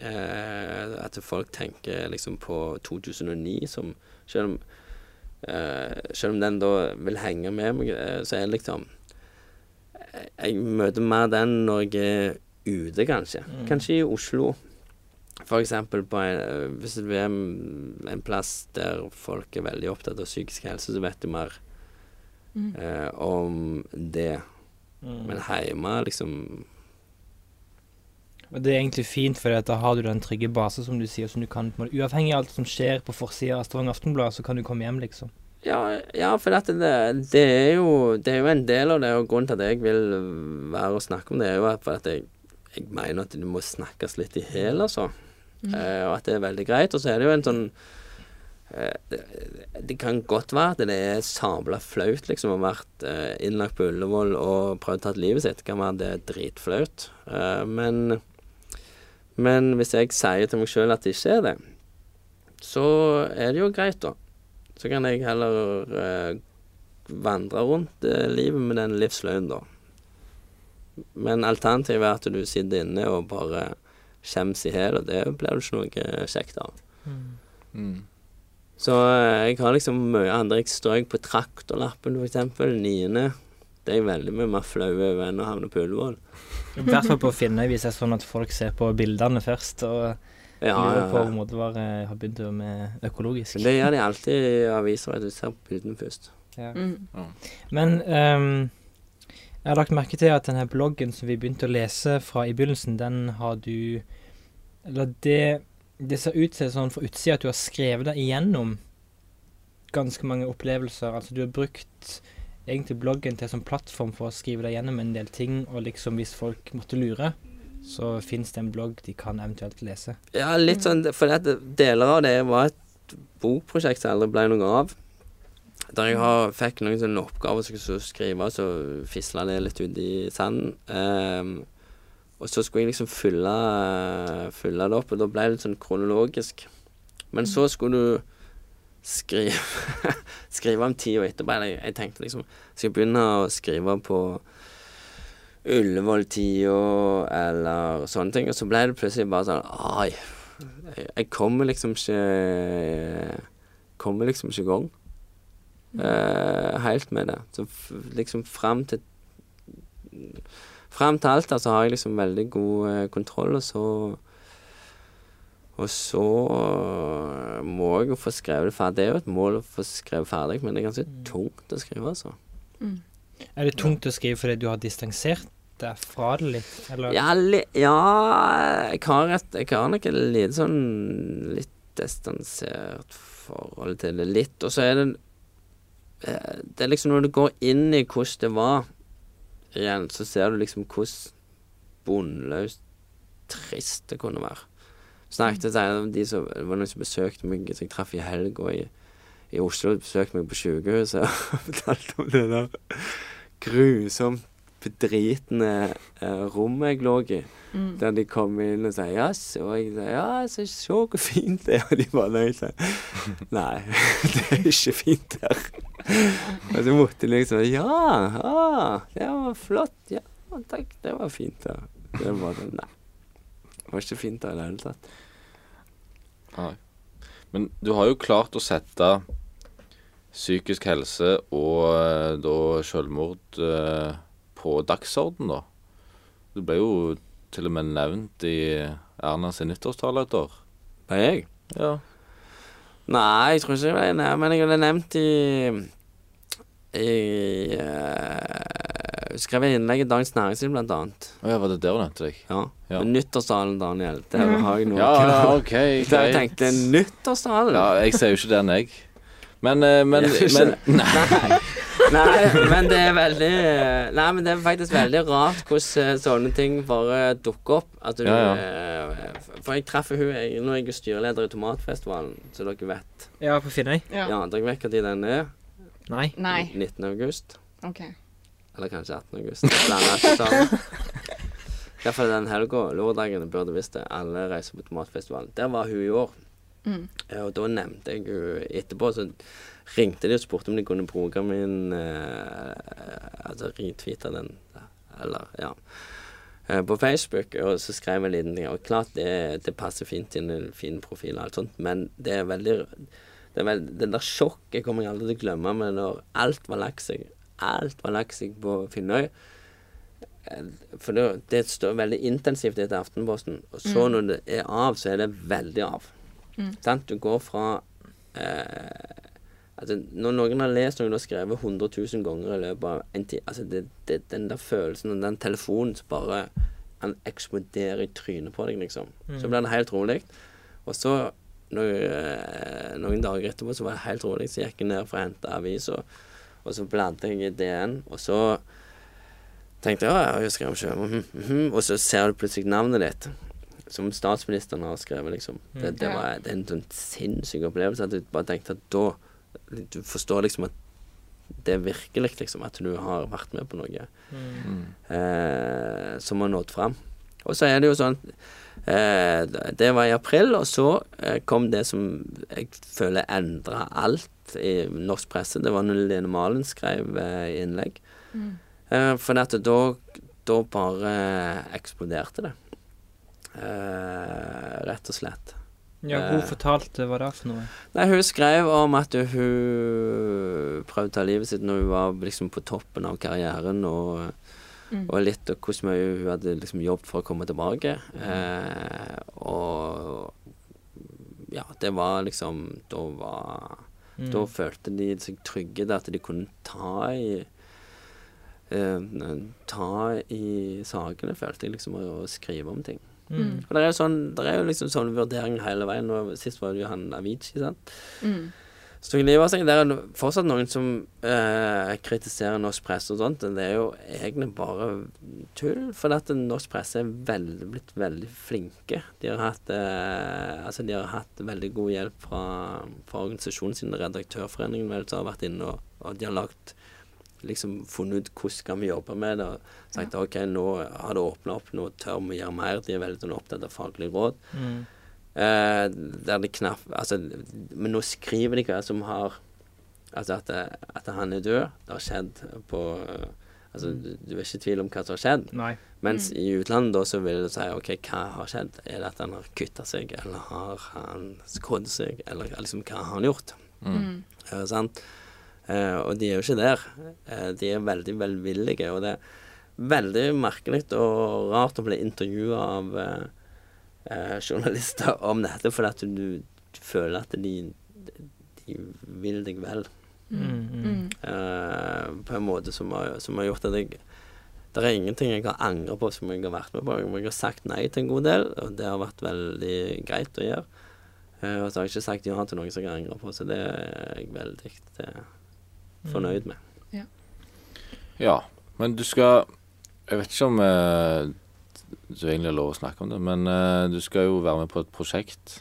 eh, At folk tenker liksom på 2009 som Selv om Selv om den da vil henge med meg, eh, så er det liksom eh, Jeg møter mer den når jeg er ute, kanskje. Mm. Kanskje i Oslo. For eksempel på en, eh, hvis du er en en plass der folk er veldig opptatt av psykisk helse, så vet du mer Mm. eh, om det. Mm. Men hjemme, liksom Og det er egentlig fint, for da har du den trygge base, som du sier, som du kan på en måte, Uavhengig av alt som skjer på forsida av Stavanger Aftenblad, så kan du komme hjem, liksom. Ja, ja for dette, det, det, er jo, det er jo en del av det, og grunnen til at jeg vil være og snakke om det, er jo at, for at jeg, jeg mener at det må snakkes litt i hæl, altså. Mm. Eh, og at det er veldig greit. Og så er det jo en sånn eh, det, det kan godt være at det er sabla flaut liksom å ha vært eh, innlagt på Ullevål og prøvd å ta livet sitt. Det kan være det er dritflaut. Eh, men, men hvis jeg sier til meg sjøl at det ikke er det, så er det jo greit, da. Så kan jeg heller eh, vandre rundt eh, livet med den livsløgnen, da. Men alternativet er at du sitter inne og bare skjems i hjel, og det blir det ikke noe kjekt av. Mm. Så eh, jeg har liksom mye andre. Jeg strøk på traktorlappen, for eksempel. Niende. Det er jeg veldig mye mer flau over enn å havne på Ullevål. I hvert fall på Finnøy hvis det er sånn at folk ser på bildene først og Ja, lurer ja, på om matvarer har begynt med økologisk. Det gjør de alltid i aviser, at du ser på bildene først. Ja. Mm. Men um, jeg har lagt merke til at denne bloggen som vi begynte å lese fra i begynnelsen, den har du Eller det, det ser ut til sånn fra utsida at du har skrevet deg igjennom ganske mange opplevelser. Altså du har brukt egentlig bloggen til som plattform for å skrive deg gjennom en del ting, og liksom hvis folk måtte lure, så fins det en blogg de kan eventuelt lese. Ja, litt sånn, for det, deler av det var et bokprosjekt som aldri ble noe av. Der jeg har, fikk noen sånne oppgaver som jeg skulle skrive, så fisla det litt ut i sanden. Um, og så skulle jeg liksom fylle, fylle det opp, og da ble det litt sånn kronologisk. Men så skulle du skrive, skrive om tida etterpå. Jeg, jeg tenkte liksom Skal jeg begynne å skrive på Ullevål-tida, eller sånne ting. Og så ble det plutselig bare sånn Ai, jeg, kommer liksom ikke Kommer liksom ikke i gang uh, helt med det. Så liksom fram til Fram til alt der så har jeg liksom veldig god uh, kontroll, og så Og så eh, må jeg jo få skrevet det ferdig. Det er jo et mål å få skrevet ferdig, men det er ganske tungt å skrive, altså. Mm. Er det tungt å skrive fordi du har distansert deg fra det litt, eller? Ja, li ja jeg, har et, jeg har nok et lite sånn litt distansert forhold til det. Litt. Og så er det eh, Det er liksom når du går inn i hvordan det var igjen, så ser du liksom hvordan bunnløst trist det kunne være. Snakket med de som Det var noen som besøkte meg som jeg traff i helga i, i Oslo. Besøkte meg på sykehuset og fortalte om det der grusomt bedritne eh, rommet jeg lå i. Mm. Der de kom inn og sa ja, så jeg sa ja, så se hvor fint det er. Og de bare nei, sa nei, det er ikke fint her. og så måtte de liksom ja, ah, det var flott. Ja, takk, det var fint her. Det var det. nei. Det var ikke fint da i det hele tatt. Nei. Men du har jo klart å sette psykisk helse og eh, da selvmord eh, på dagsorden, da. Du ble jo til og med nevnt i Erna sin nyttårstale et år. Ble jeg? Ja. Nei, jeg tror ikke jeg ble nevnt, men jeg ble nevnt i i uh, Skrev jeg innlegg i Dagens Næringsliv, blant annet. Å ja, var det der du nevnte deg? Ja. Ja. Nyttårstalen, Daniel. Der har jeg noe Ja, ja, OK. Der jeg tenkte nyttårstalen? Ja, jeg ser jo ikke den, jeg. Men, eh, men, Jeg men Nei. Nei, men det er veldig Nei, men det er faktisk veldig rart hvordan eh, sånne ting bare dukker opp. At du Ja, ja. For jeg treffer hun jeg, Nå er jeg jo styreleder i Tomatfestivalen, så dere vet. Ja, på Finnøy? Ja. Ja, dere vet tid den er? Nei. Nei. 19. august. OK. Eller kanskje 18. august. Derfor. Den helga, lørdagen, burde visst det. Alle reiser på Tomatfestivalen. Der var hun i år. Mm. Og da nevnte jeg jo etterpå, så ringte de og spurte om de kunne bruke min eh, Altså retweete den, eller ja. eh, På Facebook, og så skrev jeg en liten ting. Og klart det, det passer fint i en fin profil og alt sånt, men det er veldig det, er veldig, det der sjokket kommer jeg aldri til å glemme, men når alt var lagt seg Alt var lagt seg på Finnøy. For det, det står veldig intensivt etter Aftenposten, og så Mm. når det er av, så er det veldig av. Mm. Sant? Du går fra eh, altså, Når noen har lest noe du har skrevet 100 000 ganger i løpet av en tid altså, det, det, Den der følelsen og den telefonen som bare Han eksploderer i trynet på deg, liksom. Så blir det helt rolig. Og så, når, eh, noen dager etterpå, så var det helt rolig. Så jeg gikk jeg ned for å hente avisa, og så bladde jeg i DN, og så tenkte jeg ja, jeg skrev sjøl, mhm, mhm, og så ser du plutselig navnet ditt. som statsministeren har skrevet, liksom. Det, det, var, det en sånn sinnssyk opplevelse at du bare tenkte at da Du forstår liksom at det er virkelig, liksom, at du har vært med på noe Mm. eh, som har nådd fram. Og så er det jo sånn Det var i april, og så eh, kom det som jeg føler endra alt i norsk presse. Det var når Lene Malen skrev eh, innlegg. Mm. Eh, for dette, da, da bare eksploderte det. Eh, rett og slett. Ja, hun Eh. fortalte hva det var for noe. Nei, hun skrev om at hun prøvde å ta livet sitt når hun var liksom på toppen av karrieren, og, Mm. og litt av hvordan mye hun hadde liksom jobbet for å komme tilbake. Eh, og ja, det var liksom Da var Mm. Da følte de seg trygge til at de kunne ta i eh, Ta i sakene, følte jeg, liksom, og, og skrive om ting. Mm. Og det er jo sånn, det er jo liksom sånne vurderinger hele veien. Og sist var det jo han Avicii, sant. Mm. Så tok livet av seg. Det er fortsatt noen som eh, kritiserer norsk presse og sånt. Det er jo egentlig bare tull. For at norsk presse er veldig, blitt veldig flinke. De har hatt eh, Altså, de har hatt veldig god hjelp fra, fra organisasjonen sin, Redaktørforeningen, vel, som har vært inne og, og de har lagt liksom funnet ut hvordan skal vi jobbe med det, og sagt OK, nå har det åpna opp, nå tør vi gjøre mer. De er veldig opptatt av faglig råd. Mm. Eh, der det knapt Altså, men nå skriver de hva som har Altså at, at han er død. Det har skjedd på eh, Altså, du, du er ikke i tvil om hva som har skjedd. Nei. Mens i utlandet da så vil du si OK, hva har skjedd? Er det at han har kutta seg, eller har han skådd seg, eller liksom hva har han gjort? Mm. Eh, sant? Eh, og de er jo ikke der. Eh, de er veldig velvillige, og det er veldig merkelig og rart å bli intervjua av eh, eh, journalister om dette, fordi at du, du føler at de, de vil deg vel. Mm. Mm. Mm. eh, på en måte som har, som har gjort at jeg Det er ingenting jeg har angret på som jeg har vært med på. Jeg har sagt nei til en god del, og det har vært veldig greit å gjøre. Eh, og så har jeg ikke sagt ja til noen som jeg angrer på, så det er jeg veldig eh, fornøyd med. Ja, men du skal Jeg vet ikke om eh, du egentlig har lov å snakke om det, men uh, du skal jo være med på et prosjekt.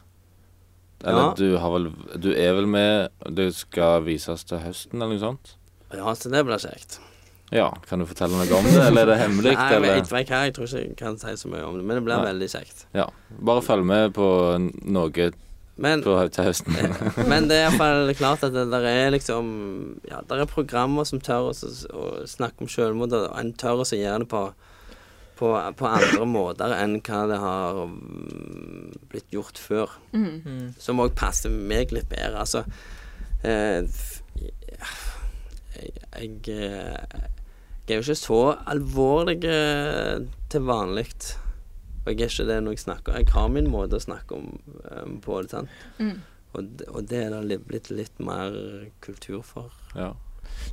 Eller Ja. du har vel Du er vel med Det skal vises til høsten, eller noe sånt? Ja, så det blir kjekt. Ja, kan du fortelle noe om det, eller er det hemmelig? Nei, jeg eller? vet ikke jeg tror ikke jeg kan si så mye om det, men det blir Nei. veldig kjekt. Ja. Bare følg med på noe Men, på, til høsten. men det er iallfall klart at det der er liksom Ja, det er programmer som tør å snakke om selvmord, og en tør å gjøre det på, på, på andre måter enn hva det har blitt gjort før. Mm. Mm. Som òg passer meg litt bedre. Altså eh, jeg, jeg, eh, jeg er jo ikke så alvorlig eh, til vanlig. Og jeg er ikke det når jeg snakker. Jeg har min måte å snakke om um, på det. sant? Mm. Og, og det er det blitt litt mer kultur for. Ja.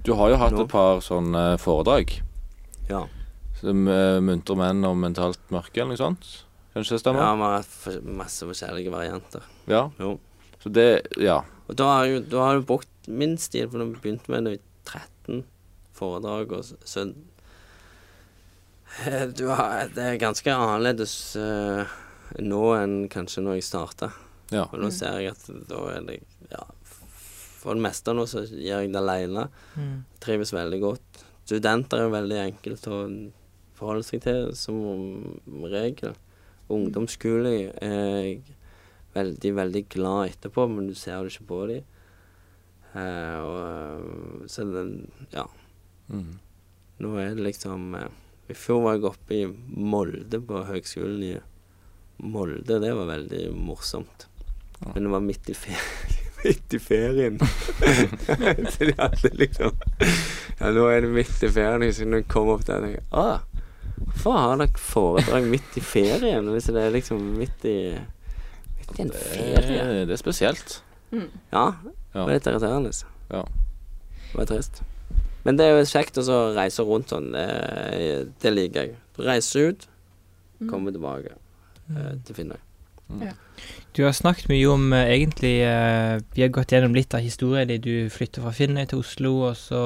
Du har jo hatt Nå. et par sånne foredrag. Ja. Som uh, muntre menn og mentalt mørke, eller noe sånt. Kanskje det stemmer? ja vi har hatt masse forskjellige varianter. Ja. Jo. Så det Ja. Og da har jeg jo da har jeg brukt min stil, for da begynte med det i 13 foredrag, og så, eh, du har, Det er ganske annerledes uh, nå enn kanskje når jeg starta. Ja. Og nå ser jeg at da er det Ja, for det meste nå så gjør jeg det aleine. Mm. Trives veldig godt. Studenter er veldig enkelt å forholde seg til, som regel. Ungdomsskole er jeg veldig, veldig glad etterpå, men du ser det ikke på dem. Eh, og, så den, ja, Mm. nå er det liksom eh, I fjor var jeg oppe i Molde, på høgskolen i Molde. Det var veldig morsomt. Ja. Men det var midt i ferien. midt i ferien. så de hadde liksom Ja, nå er det midt i ferien, så når jeg kom opp der, tenkte jeg ah, Hvorfor har dere foredrag midt i ferien? Hvis det er liksom midt i Midt i en Det ferie. er, det er spesielt. Mm. Ja, det var litt irriterende. Ja. Det var trist. Men det er jo kjekt å reise rundt sånn. Det, det liker jeg. Reise ut, Mm. komme tilbake eh, til Finnøy. Du har snakket mye om eh, egentlig eh, Vi har gått gjennom litt av historien din. Du flytter fra Finnøy til Oslo, og så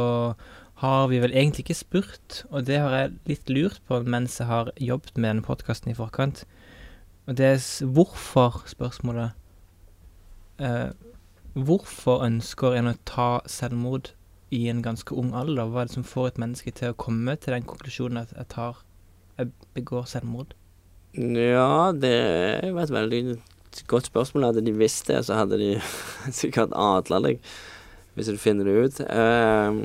har vi vel egentlig ikke spurt, og det har jeg litt lurt på mens jeg har jobbet med denne podkasten i forkant. Og det er hvorfor-spørsmålet. Eh, hvorfor ønsker en å ta selvmord i en ganske ung alder? Hva er det som får et menneske til å komme til den konklusjonen at jeg tar Jeg begår selvmord? Ja, det jo et veldig godt spørsmål. Hadde de visst det, så hadde de sikkert adla deg, hvis du finner det ut. Eh, eh,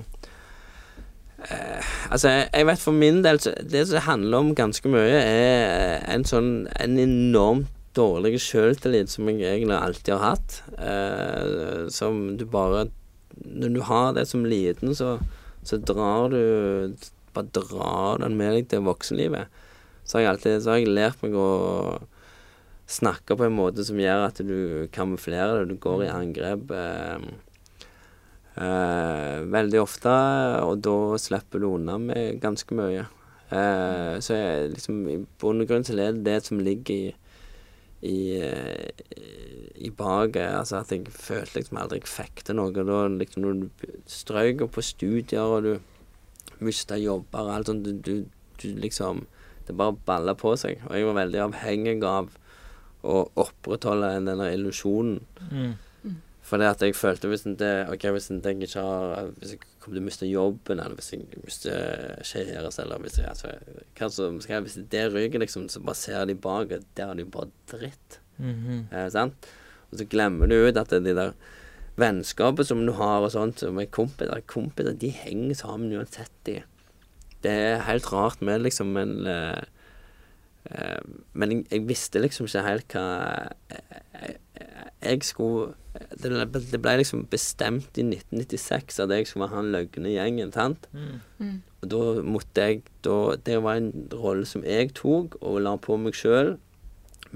altså, jeg, vet for min del Det som handler om ganske mye, er en sånn En enormt dårlig sjøltillit som jeg egentlig alltid har hatt. Eh, som du bare Når du har det som liten, så, så drar du Bare drar den med deg til voksenlivet så har jeg alltid så har jeg lært meg å snakke på en måte som gjør at du kamuflerer det. Du går i angrep eh, eh, veldig ofte, og da slipper du unna med ganske mye. Eh, så jeg, liksom, i bunn og grunn så er det det som ligger i i, eh, i bak eh, Altså at jeg følte liksom aldri jeg fikk til noe. Da liksom når du strøk på studier, og du mista jobber og alt sånt, du, du, du liksom det bare balla på seg. Og jeg var veldig avhengig av å opprettholde den der illusjonen. Mm. Fordi at jeg følte hvis en okay, hvis jeg ikke har Hvis jeg kommer til å miste jobben, eller hvis jeg mister kjæresten, eller hvis jeg altså, hva som skal Hvis det ryker, liksom, så bare ser de bak, og der er det jo bare dritt. Mhm. Eh, sant? Og så glemmer du ut at det, er de der vennskapet som du har og sånt, som er kompiser Kompiser, de henger sammen uansett, de. Det er helt rart med, liksom, men eh, eh, Men jeg, jeg visste liksom ikke helt hva jeg, jeg, jeg skulle det, ble- det ble liksom bestemt i 1996 at jeg skulle være han løgne i gjengen, sant? Mm. Mm. Og da måtte jeg da, Det var en rolle som jeg tok og la på meg sjøl,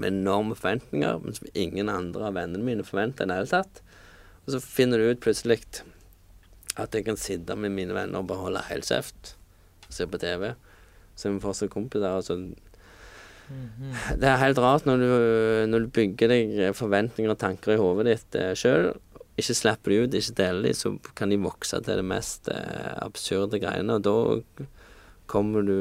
med enorme forventninger, men som ingen andre av vennene mine forventa i det hele tatt. Og så finner du ut plutselig at jeg kan sitte med mine venner og bare holde helt kjeft og se på TV. Så er vi fortsatt kompiser. Og så. Det er helt rart når du, når du bygger deg forventninger og tanker i hodet ditt eh, sjøl. Ikke slipper de ut, ikke deler de, så kan de vokse til det mest eh, absurde greiene. Og da kommer du,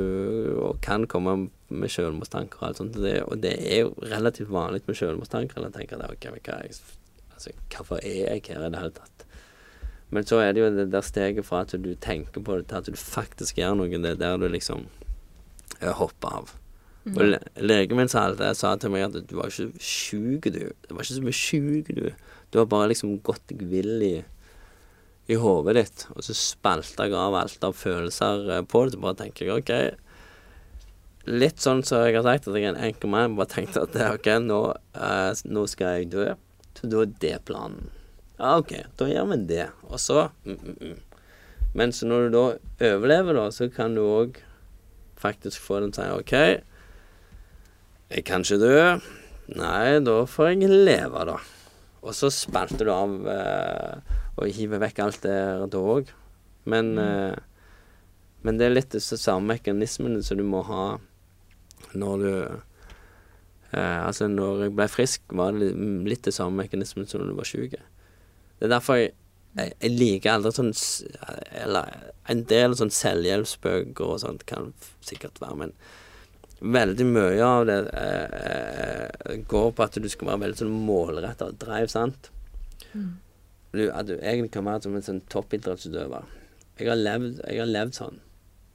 og kan komme med selvmordstanker og alt sånt. Det, og det er jo relativt vanlig med selvmordstanker. Eller tenker at okay, hva, altså, hvorfor er jeg her i det hele tatt? Men så er det jo det der steget fra at du tenker på det, til at du faktisk gjør noe. Det er der du liksom eh, hopper av. Og le legen min sa, sa til meg at du var ikke sjuk, du. Det var ikke så mye sjuk, du. Du har bare liksom gått deg vill i, i hodet ditt. Og så spalta jeg av alt av følelser eh, på det. Så bare tenker jeg OK. Litt sånn som jeg har sagt, at jeg er en enkel mann. Bare tenkte at OK, nå, eh, nå skal jeg dø. Så da er det planen. Ja, OK, da gjør vi det. Og så mm, mm, mm. Men så når du da overlever, da, så kan du òg faktisk få den til å si OK, jeg kan ikke dø. Nei, da får jeg leve, da. Og så spalter du av eh, og hiver vekk alt det da òg. Men, eh, men det er litt de samme mekanismene som du må ha når du eh, Altså, når jeg ble frisk, var det litt, de det samme mekanismen som når du var syk. Det er derfor jeg, jeg, jeg liker aldri sånn Eller en del sånn selvhjelpsbøker og sånt kan sikkert være, men veldig mye av det eh, eh, går på at du skal være veldig sånn målretta og drive, sant. Du, at du egentlig kan være som en sånn toppidrettsutøver. Jeg har levd, jeg har levd sånn.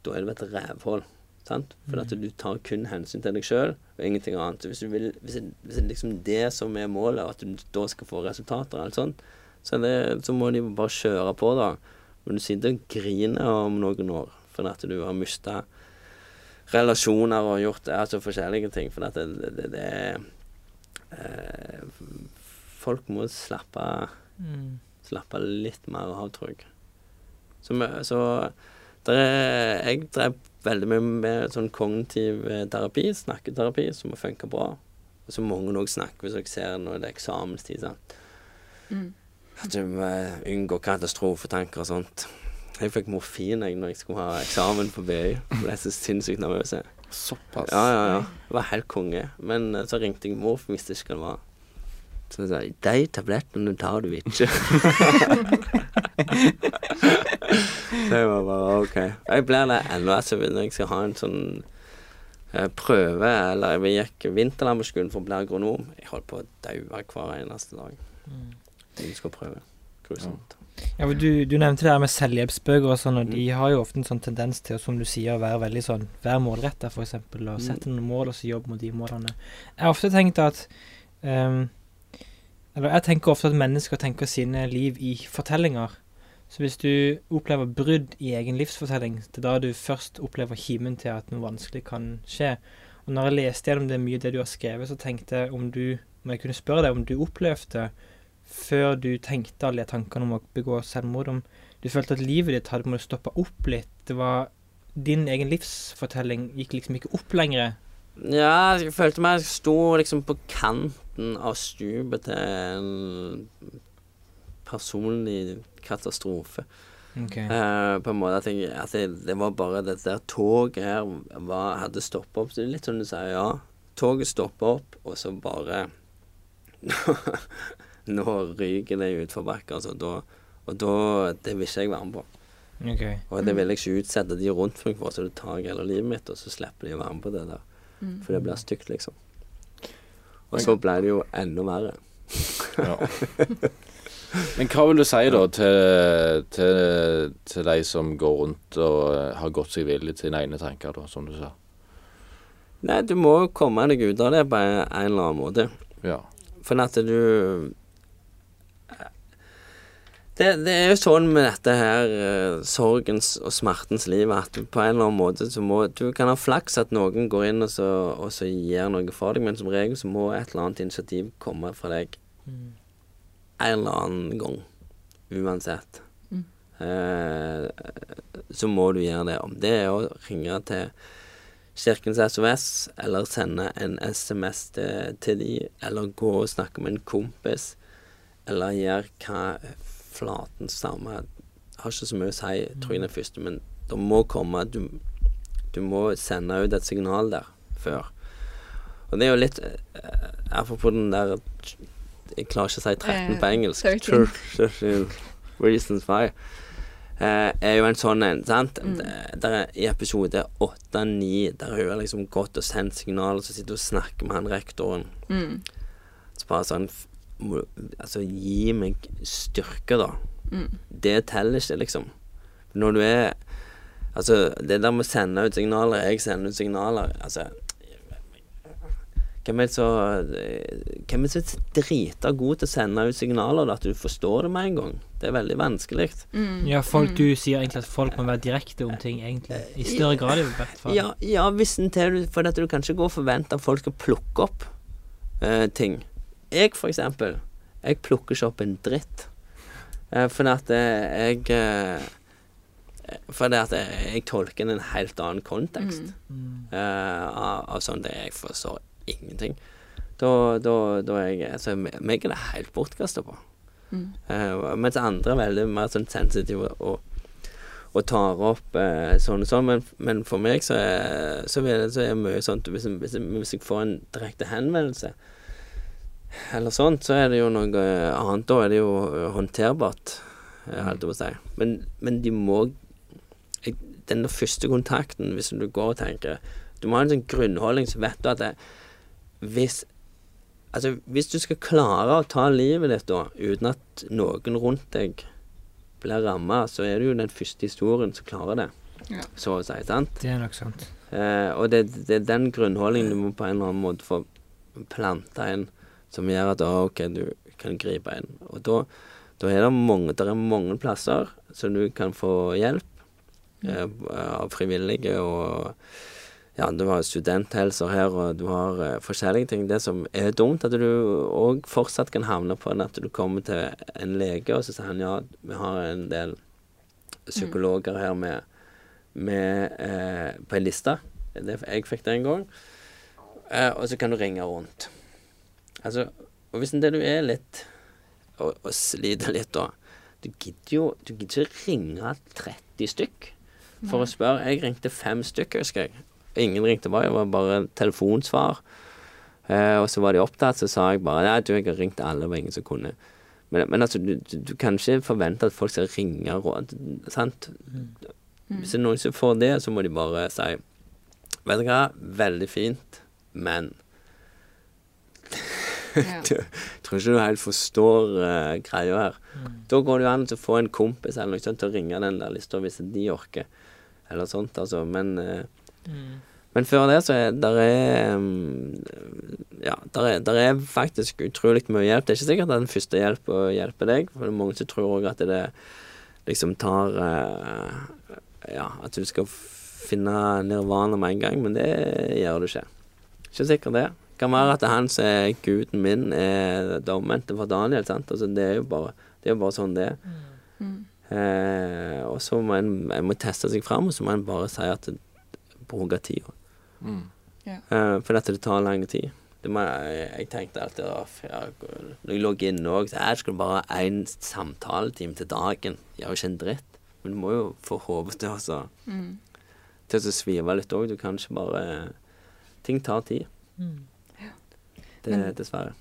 Da er du et rævhull. Sant? For at du tar kun hensyn til deg sjøl og ingenting annet. Hvis, du vil, hvis, det, hvis det liksom det som er målet, at du da skal få resultater, og alt sånt, så, det, så må de bare kjøre på, da. Men du sitter og griner om noen år fordi at du har mista relasjoner og gjort altså forskjellige ting. For det, det, det, det er eh, Folk må slappe Mm. slappe litt mer av, tror jeg. Så, så der er, jeg drev veldig mye med sånn kognitiv eh, terapi, snakketerapi, som har funka bra. Og så mange òg snakker hvis jeg ser når det er eksamenstid. Sant? Mm. At du unngår unngå katastrofetanker og sånt. Jeg fikk morfin jeg når jeg skulle ha eksamen på BI. Ble så sinnssykt nervøs. Såpass. Ja, ja, ja. Det var helt konge. Men eh, så ringte jeg mor, for jeg visste ikke hva det var. Så jeg sa de tablettene tar du ikke. så jeg var bare OK. Jeg blir det ennå altså, når jeg skal ha en sånn eh, prøve, eller jeg gikk vinterlandbruksskolen for å bli agronom. Jeg holdt på å daue hver eneste dag. Jeg skal prøve. Grusomt. Ja, for du, du nevnte det her med selvhjelpsbøker og sånn, og de har jo ofte en sånn tendens til, som du sier, å være veldig sånn Være målretta, f.eks., og sette noen mål, og så jobbe mot de målene. Jeg har ofte tenkt at um, Eller jeg tenker ofte at mennesker tenker sine liv i fortellinger. Så hvis du opplever brudd i egen livsfortelling, det er da du først opplever kimen til at noe vanskelig kan skje. Og når jeg leste gjennom det mye det du har skrevet, så tenkte jeg om du Om jeg kunne spørre deg om du opplevde før du tenkte alle de tankene om å begå selvmord, om du følte at livet ditt hadde måttet stoppe opp litt. Det var Din egen livsfortelling gikk liksom ikke opp lenger. Ja, jeg følte meg sto liksom på kanten av stupet til en personlig katastrofe. Ok. Uh, på en måte at, jeg, at jeg, det var bare det der toget her var, hadde stoppa opp. Så det er litt sånn du sier, ja. Toget stoppa opp, og så bare Nå ryker det utforbakke, altså. Da, og da Det vil ikke jeg være med på. Okay. Og det vil jeg ikke utsette de rundt meg for, så det tar hele livet mitt, og så slipper de å være med på det der. Mm. For det blir stygt, liksom. Og så ble det jo enda verre. Ja. Men hva vil du si da til, til, til de som går rundt og har gått seg vill i sine egne tanker, da, som du sa? Nei, du må komme deg ut av det på en eller annen måte. Ja. For at du det, det er jo sånn med dette her eh, sorgens og smertens liv at du på en eller annen måte så må Du kan ha flaks at noen går inn og så, og så gir noe for deg, men som regel så må et eller annet initiativ komme fra deg Mm. en eller annen gang. Uansett. Mm. Eh, så må du gjøre det. Om det er å ringe til Kirkens SOS, eller sende en SMS til, til de, eller gå og snakke med en kompis, eller gjøre hva flaten samme Har ikke så mye å si, tror jeg, den første, men det må komme Du, du må sende ut et signal der før. Og det er jo litt eh, Apropos den der Jeg klarer ikke å si 13 på Eh, engelsk. 13. 13 Reasons why. Uh, er jo en sånn en, sant. Mm. Der er, I episode 8-9 der hun har liksom gått og sendt signaler, så sitter hun og snakker med han rektoren. Mm. Så bare sånn Altså, gi meg styrke, da. Mm. Det teller ikke, liksom. Når du er Altså, det der med å sende ut signaler Jeg sender ut signaler Altså Hvem er det så Hvem er det så drita god til å sende ut signaler, da, at du forstår det med en gang? Det er veldig vanskelig. Mm. Ja, folk, Mm. du sier egentlig at folk må være direkte om ting, egentlig. I større grad, i hvert fall. Ja, ja hvis en til For at du kan ikke gå og forvente at folk skal plukke opp uh, ting. Jeg, for eksempel, jeg plukker ikke opp en dritt. Eh, fordi at eh, jeg eh, Fordi at jeg, jeg tolker en helt annen kontekst Mm. eh, av, av sånn det jeg forstår ingenting. Da, da, da jeg Altså, meg er det helt bortkasta på. Mm. Eh, mens andre er veldig mer sånn sensitive og, og tar opp eh, sånn og sånn. Men, men for meg så er, så vil, så er mye sånn hvis, hvis, hvis jeg får en direkte henvendelse eller sånt, så er det jo noe annet. Da er det jo håndterbart, eh, holdt jeg på å si. Men, men de må jeg, Den første kontakten, hvis du går og tenker Du må ha en sånn grunnholdning, så vet du at det, hvis Altså, hvis du skal klare å ta livet ditt da, uten at noen rundt deg blir ramma, så er det jo den første historien som klarer det, Ja. så å si. sant? Det er nok sant. Eh, og det, det er den grunnholdningen du må på en eller annen måte få planta inn, som gjør at ah, OK, du kan gripe inn. Og da, da er det mange, der er mange plasser som du kan få hjelp eh, av frivillige og ja, du har studenthelser her, og du har eh, forskjellige ting. Det som er dumt, at du òg fortsatt kan havne på at du kommer til en lege, og så sier han ja, vi har en del psykologer her med, med eh, på en liste. Det, jeg fikk det en gang. Eh, og så kan du ringe rundt. Altså, og hvis det du er litt og, og sliter litt, da Du gidder jo Du gidder ikke ringe 30 stykk for å spørre. Jeg ringte fem stykker, husker jeg. Ingen ringte bare, det var bare telefonsvar. Eh, og så var de opptatt, så sa jeg bare Nei, du, jeg har ringt alle, det var ingen som kunne. Men, men altså, du, du, du kan ikke forvente at folk skal ringe råd, sant? Hvis det er noen som får det, så må de bare si Vet du hva? Veldig fint, men Ja. du, tror ikke du helt forstår uh, greia her. Da går det jo an til å få en kompis eller noe sånt til å ringe den der lista hvis de orker, eller sånt, altså. Men, eh, men før det så er der er um, Ja, der er, der er faktisk utrolig mye hjelp. Det er ikke sikkert at den første hjelpa hjelper deg, for det er mange som tror òg at det liksom tar uh, Ja, at du skal finne nirvana med en gang, men det gjør du ikke. Ikke sikkert det. Kan være at han som er guden min, er det omvendte for Daniel. sant? Altså, det er jo bare, det er jo bare sånn det er. Mm. Eh, og så må en, en må teste seg fram, og så må en bare si at det, bruke tida. Mm. Eh, for dette det tar lang tid. Det må, jeg, jeg tenkte alltid at ja, Når jeg lå inne òg, så jeg skulle bare ha én samtaletime til dagen. Gjør jo ikke en dritt. Men du må jo få hodet til å Mm. til å svive litt òg. Du kan ikke bare Ting tar tid. Det, Men- dessverre.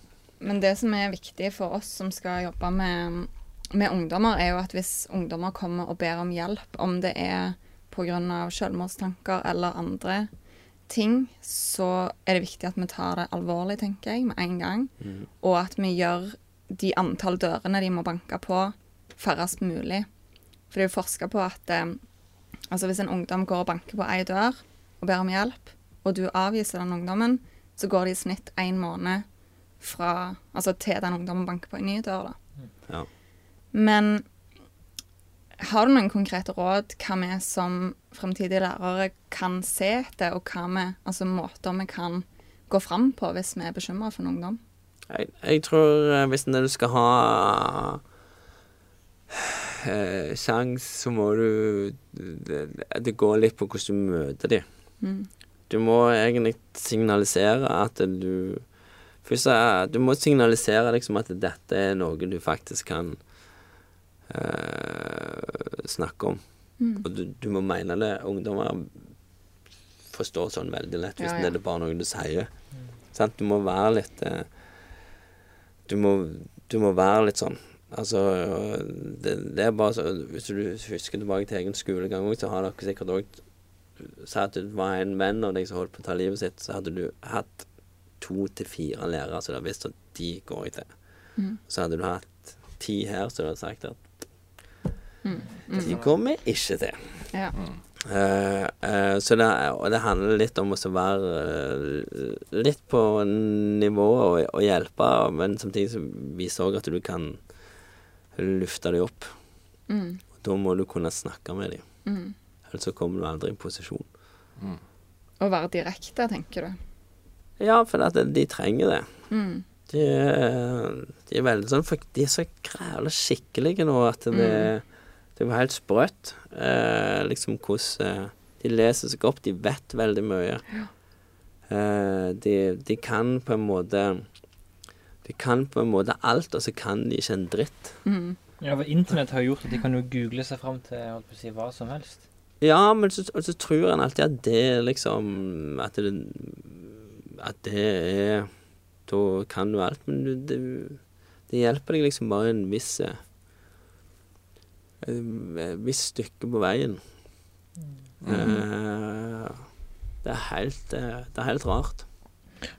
Men det som er viktig for oss som skal jobbe med, med ungdommer, er jo at hvis ungdommer kommer og ber om hjelp, om det er pga. selvmordstanker eller andre ting, så er det viktig at vi tar det alvorlig, tenker jeg, med en gang. Mm. Og at vi gjør de antall dørene de må banke på, færrest mulig. For det er jo forska på at eh, altså hvis en ungdom går og banker på ei dør og ber om hjelp, og du avviser den ungdommen, så går det i snitt én måned fra, altså til den ungdommen banker på en ny dør. da. Ja. Men har du noen konkrete råd hva vi som fremtidige lærere kan se etter, og hva vi, altså måter vi kan gå fram på hvis vi er bekymra for en ungdom? Jeg, jeg tror eh, hvis du skal ha eh, sjans, så må du det, det går litt på hvordan du møter dem. Mm. Du må egentlig signalisere at du Først Du må signalisere liksom at dette er noe du faktisk kan eh, snakke om. Mm. Og du, du må mene det. Ungdommer forstår sånn veldig lett hvis Ja, det er bare noe du sier. Sant? Du må være litt eh, du, må, du må være litt sånn. Altså, det, det er bare så Hvis du husker tilbake til egen skolegang òg, så har dere sikkert òg Si at du var en venn av deg som holdt på å ta livet sitt, så hadde du hatt to til fire lærere som du hadde visst at de går jeg til. Mm. Så hadde du hatt ti her som du hadde sagt at Mm. de kommer ikke til. Ja. Uh, uh, så det, og det handler litt om å være uh, litt på nivået og, og hjelpe, men samtidig så viser òg at du kan lufte dem opp. Mm. Da må du kunne snakke med dem, Mm. Ellers så kommer du aldri i posisjon. Å være direkte, tenker du. Ja, for at de trenger det. Mm. De, er- de er veldig sånn for De er så grævla skikkelige nå at det, det var helt sprøtt. Eh, liksom hvordan eh, De leser seg opp, de vet veldig mye. Eh, de, de kan på en måte De kan på en måte alt, og så kan de ikke en dritt. Mm. Ja, for Internett har gjort at de kan jo google seg fram til holdt på å si, hva som helst. Ja, men så, så tror en alltid at det liksom At det, at det er Da kan du alt, men det, det hjelper deg liksom bare en viss eh, Et visst stykke på veien. Eh, det er helt eh, Det er helt rart.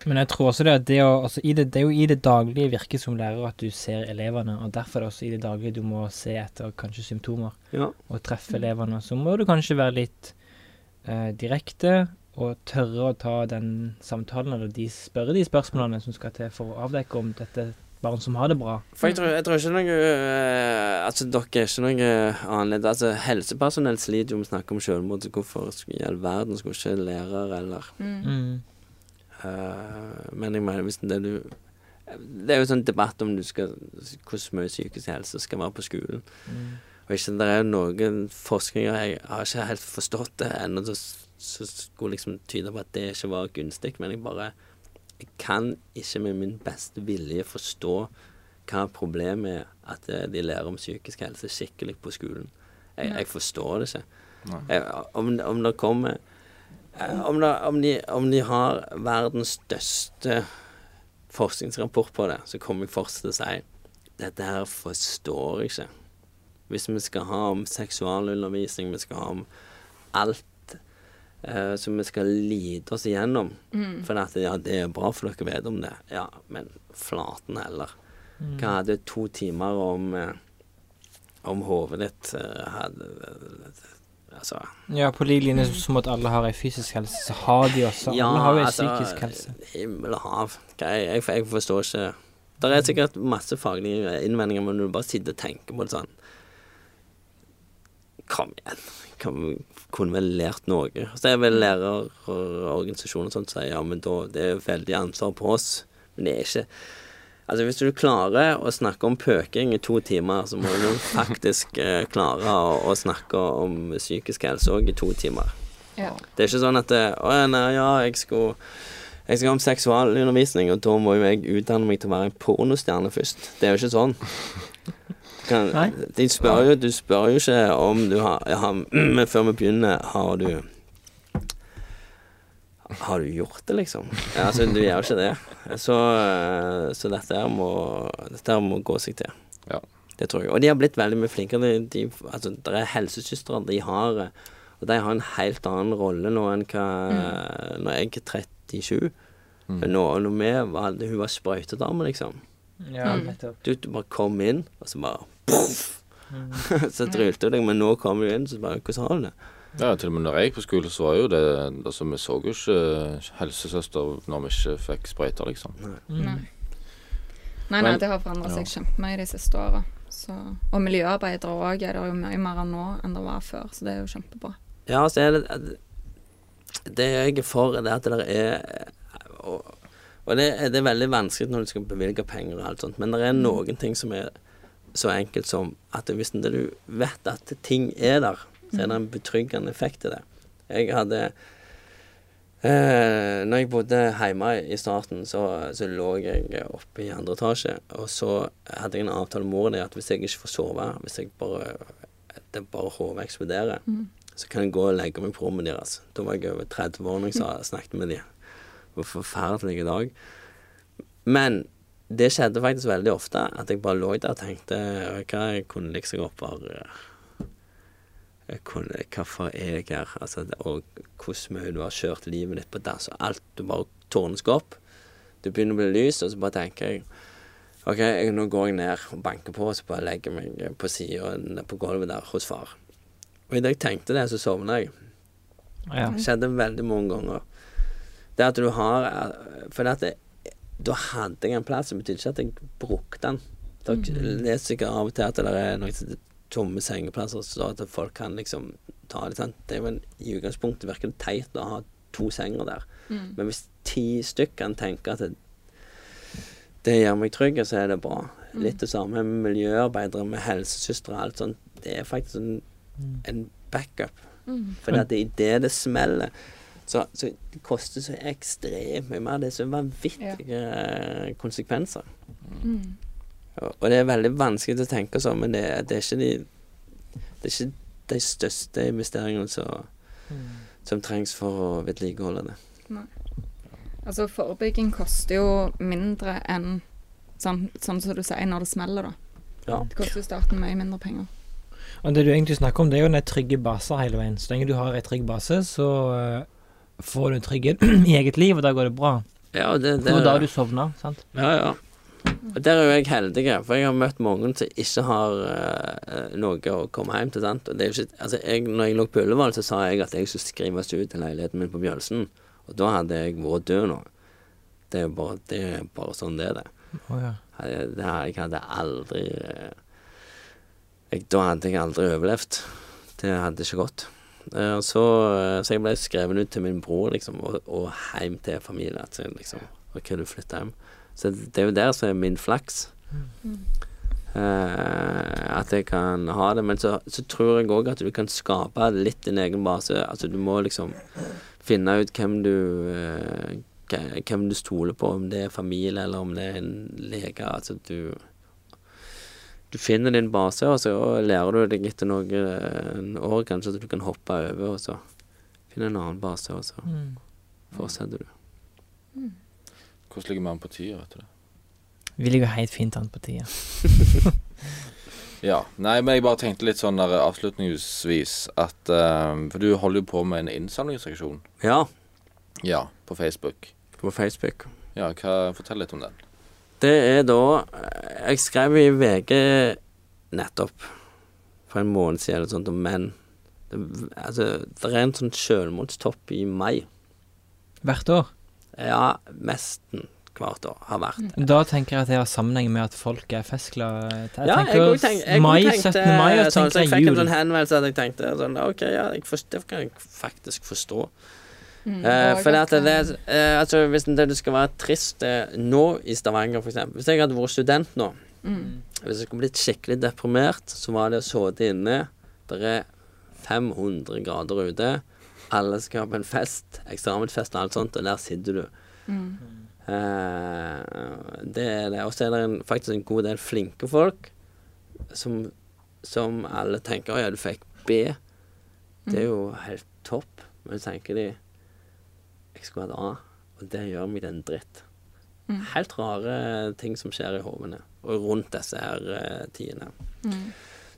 Men jeg tror også det at det å altså i det, det er jo i det daglige virket som lærer at du ser elevene, og derfor er det også i det daglige du må se etter kanskje symptomer Ja. og treffe elevene. Så må du kanskje være litt eh, direkte og tørre å ta den samtalen, eller de spørre de spørsmålene som skal til for å avdekke om dette barn som har det bra. For jeg tror, jeg tror ikke noe eh, Altså, dere er ikke noe annerledes. Altså, helsepersonell sliter jo med å snakke om selvmord, så hvorfor skulle- i all verden skulle ikke lærere eller Mm. Eh, men jeg mener hvis det du Det er jo sånn debatt om du skal hvor mye psykisk helse skal være på skolen. Mm. Og ikke det er jo noen forskninger Jeg har ikke helt forstått det ennå, som skulle liksom tyde på at det ikke var gunstig. Men jeg bare Jeg kan ikke med min beste vilje forstå hva problemet er at eh, de lærer om psykisk helse skikkelig på skolen. Jeg, jeg forstår det ikke. Jeg, om, om det kommer om, da, om, de, om de har verdens største forskningsrapport på det, så kommer jeg fortsatt til å si dette her forstår jeg ikke. Hvis vi skal ha om seksualundervisning, vi skal ha om alt uh, som vi skal lide oss igjennom. Mm. For at ja, det er bra for dere vet om det. Ja, men flaten heller. Mm. Hva hadde to timer om eh, om hodet ditt eh, hadde Altså Ja, på lik linje som at alle har ei fysisk helse, så har de også Ja, Alle har jo ei altså, psykisk helse. Himmel og hav. Jeg, jeg, jeg forstår ikke Det er sikkert masse faglige innvendinger, men når du bare sitter og tenker på det sånn Kom igjen. Kom, kunne vel lært noe. Så er vel lærerorganisasjoner og sånt som sier ja, men da det er veldig ansvar på oss. Men det er ikke Altså Hvis du klarer å snakke om pøking i to timer, så må du faktisk eh, klare å, å snakke om psykisk helse òg i to timer. Ja. Det er ikke sånn at Å nei, ja, jeg skal jeg skal ha om seksualundervisning, og da må jo jeg utdanne meg til å være en pornostjerne først. Det er jo ikke sånn. Du Kan, de spør jo, du spør jo ikke om du har har før vi begynner, har du Har du gjort det, liksom? Ja, altså, du gjør jo ikke det. Så, eh, så dette her må, dette her må gå seg til. Ja. Det tror jeg. Og de har blitt veldig mye flinkere. De, de, altså, det er helsesøstre, de har eh, Og de har en helt annen rolle nå enn hva Når jeg er 37. Mm. Nå, når vi var Hun var sprøytedame, liksom. Ja, Mm. nettopp. Du, du bare kom inn, og så bare poff! så drylte hun deg, men nå kommer du inn, så bare Hvordan har du det? Ja, til og med når jeg gikk på skole, så var jo det Altså, vi så jo ikke helsesøster når vi ikke fikk sprøyter, liksom. Nei. Mm. Nei, nei, Men- det har forandret ja. seg kjempemye de siste åra. Og miljøarbeidere òg er det jo mye mer av nå enn det var før, så det er jo kjempebra. Ja, så er det Det jeg er for, er at det er Og, og det, det er veldig vanskelig når du skal bevilge penger og alt sånt, men det er noen ting som er så enkelt som at hvis du vet at ting er der, så er det en betryggende effekt i det. Jeg hadde eh, Når jeg bodde hjemme i starten, så, så lå jeg oppe i andre etasje, og så hadde jeg en avtale med moren at hvis jeg ikke får sove, hvis jeg bare det bare hodet eksploderer, Mm. så kan jeg gå og legge meg på rommet deres. Da var jeg over 30 år når jeg snakket med dem. Det var forferdelig dag. Men det skjedde faktisk veldig ofte at jeg bare lå der og tenkte hva jeg kunne liksom opp bare jeg kunne, er her? Altså, og hvordan mye du har kjørt livet ditt på dass. og Alt du bare tårner skal opp. Det begynner å bli lys, og så bare tenker jeg OK, jeg, nå går jeg ned og banker på, og så bare legger jeg meg på sida på gulvet der hos far. Og idet jeg tenkte det, så sovna jeg. Ja. Det skjedde veldig mange ganger. Det at du har For det at det, da hadde jeg en plass, det betyr ikke at jeg brukte den. Da leser jeg av og til at det er noe tomme sengeplasser, så at folk kan liksom ta det. Sant? Det er jo en, I utgangspunktet virker det teit å ha to senger der. Mm. Men hvis ti stykker kan tenke at det, det gjør meg trygg, så er det bra. Litt det samme med miljøarbeidere, med helsesøstre og alt sånt. Det er faktisk en, en backup. Mm. For det er i det det smeller. Så, så det koster så ekstremt mye mer. Det er så vanvittige ja. konsekvenser. Mm. Og, og det er veldig vanskelig å tenke sånn, men det, det er ikke de Det er ikke de største investeringene som, som trengs for å vedlikeholde det. Altså, forebygging koster jo mindre enn sånn, sånn som du sier, når det smeller, da. Ja. Det koster jo staten mye mindre penger. Og det du egentlig snakker om, det er jo den trygge baser hele veien. Så lenge du har en trygg base, så eh, får du trygghet i eget liv, og da går det bra. Ja, og det, Det det, var da du sovna, sant? Ja, ja. Der er jo jeg heldig, for jeg har møtt mange som ikke har uh, noe å komme hjem til. sant? Og det er jo ikke, altså jeg, når jeg lå på Ullevål, så sa jeg at jeg skulle skrives ut til leiligheten min på Bjølsen. Og da hadde jeg vært død nå. Det er jo bare, det er bare sånn det er. det. Oh, ja. Jeg, det her, jeg hadde aldri eh, jeg, Da hadde jeg aldri overlevd. Det hadde ikke gått. Uh, så, så jeg ble skrevet ut til min bror, liksom, og, og hjem til familien. Liksom og kunne flytte hjem. Så det er jo der som er min flaks. Uh, at jeg kan ha det. Men så, så tror jeg òg at du kan skape litt din egen base. Altså du må liksom finne ut hvem du uh, hvem du stoler på, om det er familie eller om det er en lege. Altså du Du finner din base, og så lærer du deg etter noen år kanskje at du kan hoppe over, og så finne en annen base, og så Mm. fortsetter du. Hvordan ligger vi an på tida, vet du det? Vi ligger helt fint an på tida. Ja. Nei, men jeg bare tenkte litt sånn der avslutningsvis at eh, For du holder jo på med en innsamlingsaksjon. Ja, Ja, på Facebook. på Facebook. Ja, hva, fortell litt om den. Det er da Jeg skrev i VG nettopp for en måned siden eller sånt om menn. Det, altså, det er en sånn selvmordstopp i mai. Hvert år. Ja, nesten hvert år har vært. Da tenker jeg at det har sammenheng med at folk er festglade. Jeg Ja, tenker jeg tenk, jeg mai, tenkte 17. mai, og så sånn, så jeg jeg fikk en sånn henvendelse at jeg tenkte sånn OK, ja, jeg forst, det kan jeg faktisk forstå. Mm, Eh, for at det, uh, altså, hvis det skal være trist uh, nå i Stavanger, eksempel Hvis jeg hadde vært student nå, mm, hvis jeg skulle blitt skikkelig deprimert, så var det å sitte inne Det er 500 grader ute. Alle skal på en fest, eksamensfest og alt sånt, og der sitter du. mm, Uh, det er det. Og så er det en, faktisk en god del flinke folk som, som alle tenker ja, du fikk B. Det er jo helt topp. Men så tenker de Jeg skulle hatt A, og det gjør meg til en dritt. Mm. Helt rare ting som skjer i hodene og rundt disse her uh, tidene. mm,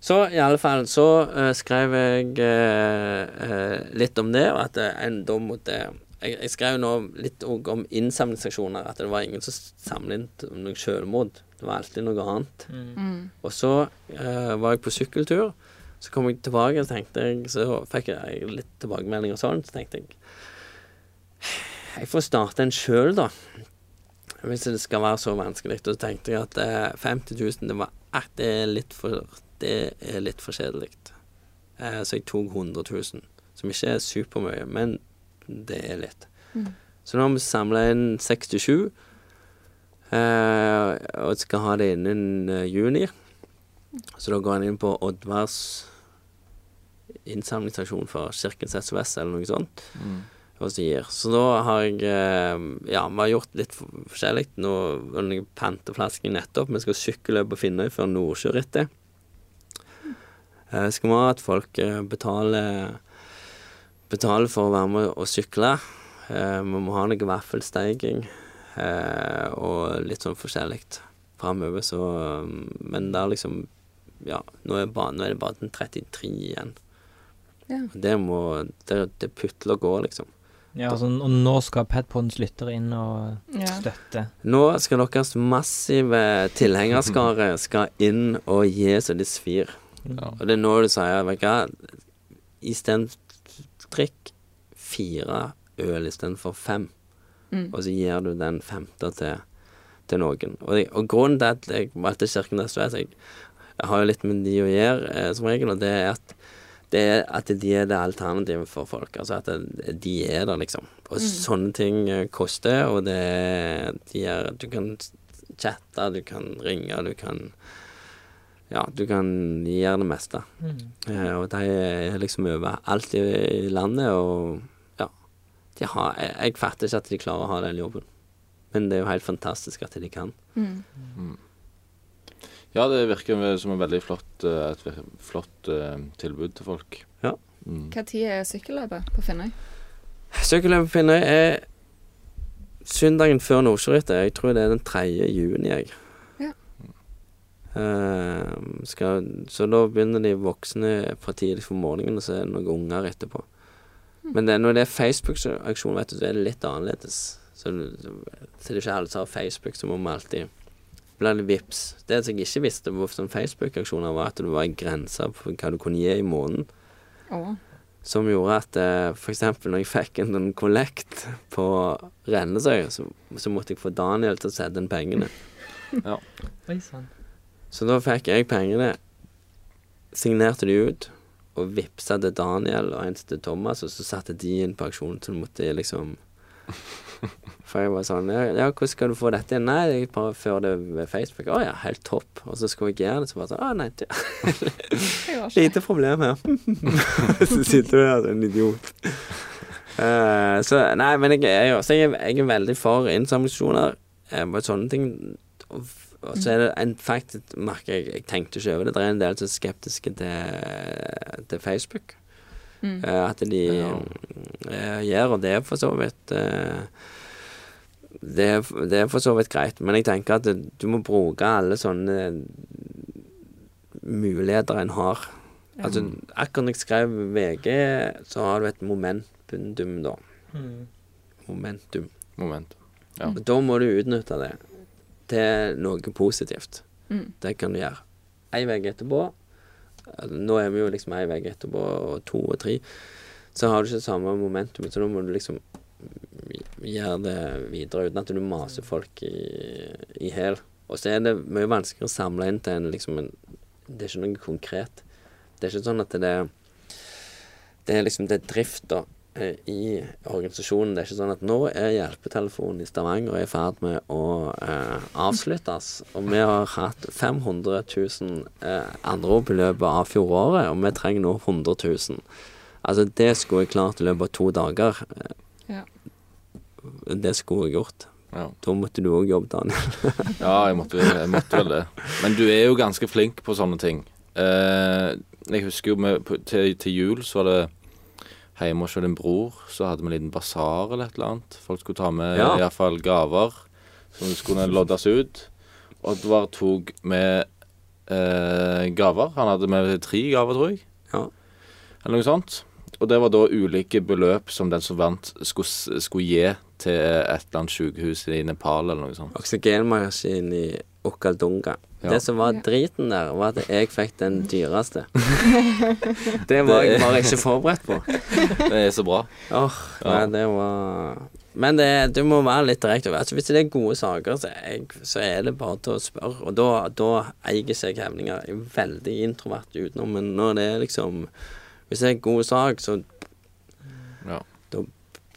Så i alle fall så uh, skrev jeg uh, uh, litt om det, og at en da måtte jeg, jeg skrev nå litt òg om innsamlingsaksjoner, at det var ingen som samlet inn noe selvmord. Det var alltid noe annet. mm, Og så eh, var jeg på sykkeltur. Så kom jeg tilbake, og tenkte jeg, så fikk jeg litt tilbakemeldinger og sånn. Så tenkte jeg Jeg får starte en sjøl, da. Hvis det skal være så vanskelig. Da så tenkte jeg at eh, 50 000, det, var, det er litt for Det er litt for kjedelig. Eh, så jeg tok 100 000. Som ikke er supermye, men det er litt. Mm. Så nå har vi samla inn 67. Eh, og skal ha det innen eh, juni. Så da går han inn på Oddvars innsamlingsstasjon for Kirkens SOS eller noe sånt. Mm. Så. Så da har jeg eh, Ja, vi har gjort litt forskjellig. Nå panteflasken nettopp. Vi skal sykkelløpe på Finnøy før Nordsjørittet. Eh, skal vi ha at folk eh, betaler Betaler for å være med og sykle. Eh, vi må ha noe vaffelsteiking eh, og litt sånn forskjellig framover, så um, Men det er liksom Ja, nå er, bare, nå er det bare den 33 igjen. Ja. Det må Det, det putler og går, liksom. Ja, altså, og nå skal Padpodens lyttere inn og ja. støtte. Nå skal deres massive tilhengerskare skal inn og gi så det svir. Ja. Og det er nå du sier, vet du hva, istedenfor drikk fire øl istedenfor fem, Mm. og så gir du den femte til, til noen. Og, jeg, og grunnen til at jeg valgte Kirkenes SOS, jeg, jeg har jo litt med de å gjøre eh, som regel, og det er at det er at de er det alternativet for folk. Altså at det, de er der, liksom. Og sånne ting eh, koster, og det de er Du kan chatte, du kan ringe, du kan Ja, du kan gjøre det meste. Mm. Eh, og de er liksom overalt i, i landet, og ja. De har, jeg, jeg fatter ikke at de klarer å ha den jobben. Men det er jo helt fantastisk at de kan. Mm. Ja, det virker som et veldig flott, eh, et flott eh, tilbud til folk. Ja. Mm. Hva tid er sykkelløpet på Finnøy? Sykkelløpet på Finnøy er søndagen før Nordsjørittet. Jeg tror det er den 3. juni, jeg. Eh, skal, så da begynner de voksne fra tidlig på morgenen, og så er det noen unger etterpå. Men det, når det er Facebook-aksjon, vet du, så er det litt annerledes. Så, så, så det er ikke alle som har Facebook, så må vi alltid blir det vips. Det som jeg ikke visste på sånn Facebook-aksjoner, var at det var en grense på hva du kunne gi i måneden. Oh. Som gjorde at eh, eksempel når jeg fikk en sånn kollekt på Rennesøy, så, så måtte jeg få Daniel til å sette inn pengene. ja. Oi sann. Så da fikk jeg pengene, signerte de ut, og vippsa til Daniel og en til Thomas, og så satte de inn på aksjonen, så måtte jeg liksom For jeg var sånn ja, ja, hvordan skal du få dette inn? Nei, jeg bare fører det ved Facebook. Å ja, helt topp. Og så skulle jeg gjøre det, så bare sånn Å nei, Jeg. Lite problem her. så sitter du der som en idiot. Uh, så nei, men jeg jeg, er- jeg er veldig for innsamlingsaksjoner uh, sånne ting. Og, så er det en faktisk merker jeg, jeg tenkte ikke over det. Det er en del som er skeptiske til, til Facebook. Mm. Uh, at de Ja. eh, gjør, og det er for så vidt uh, det, er, det er for så vidt greit, men jeg tenker at du må bruke alle sånne muligheter en har. Ja. Altså, akkurat når jeg skrev VG, så har du et momentum, da. Mm. Momentum. Momentum. Ja. Da må du utnytte det til noe positivt. Mm. Det kan du gjøre. Ei uke etterpå Nå er vi jo liksom ei uke etterpå, og to og tre. Så har du ikke samme momentumet, så da må du liksom gjøre det videre uten at du maser folk i, i hæl. Og så er det mye vanskeligere å samle inn til en liksom en Det er ikke noe konkret. Det er ikke sånn at det er Det er liksom det er drift da eh, i organisasjonen. Det er ikke sånn at nå er hjelpetelefonen i Stavanger i ferd med å eh, avsluttes. Og vi har hatt 500 000 eh, anrop i løpet av fjoråret, og vi trenger nå 100 000. Altså, det skulle jeg klart i løpet av to dager. Eh, Ja. Det skulle jeg gjort. Ja. Da måtte du òg jobbe, Daniel. Ja, jeg måtte, jeg måtte vel det. Men du er jo ganske flink på sånne ting. Eh, jeg husker jo med, til, til jul så var det hjemme hos din bror, så hadde vi en liten basar eller et eller annet. Folk skulle ta med Ja. i hvert fall gaver som skulle loddes ut. Oddvar tok med eh, gaver. Han hadde med tre gaver, tror jeg. Ja. Eller noe sånt. Og det var da ulike beløp som den som vant, skulle, skulle gi til et eller annet sykehus i Nepal eller noe sånt. Oksygenmaskin i Okaldunga. Ja. Det som var driten der, var at jeg fikk den dyreste. det var jeg bare ikke forberedt på. Det er så bra. Åh, Ja. nei, det var Men det, du må være litt direkte. Altså, hvis det er gode saker, så jeg, så er det bare til å spørre. Og da, da eier seg hevninger. Jeg er veldig introvert utenom, men når det er liksom Hvis det er en god sak, så Ja.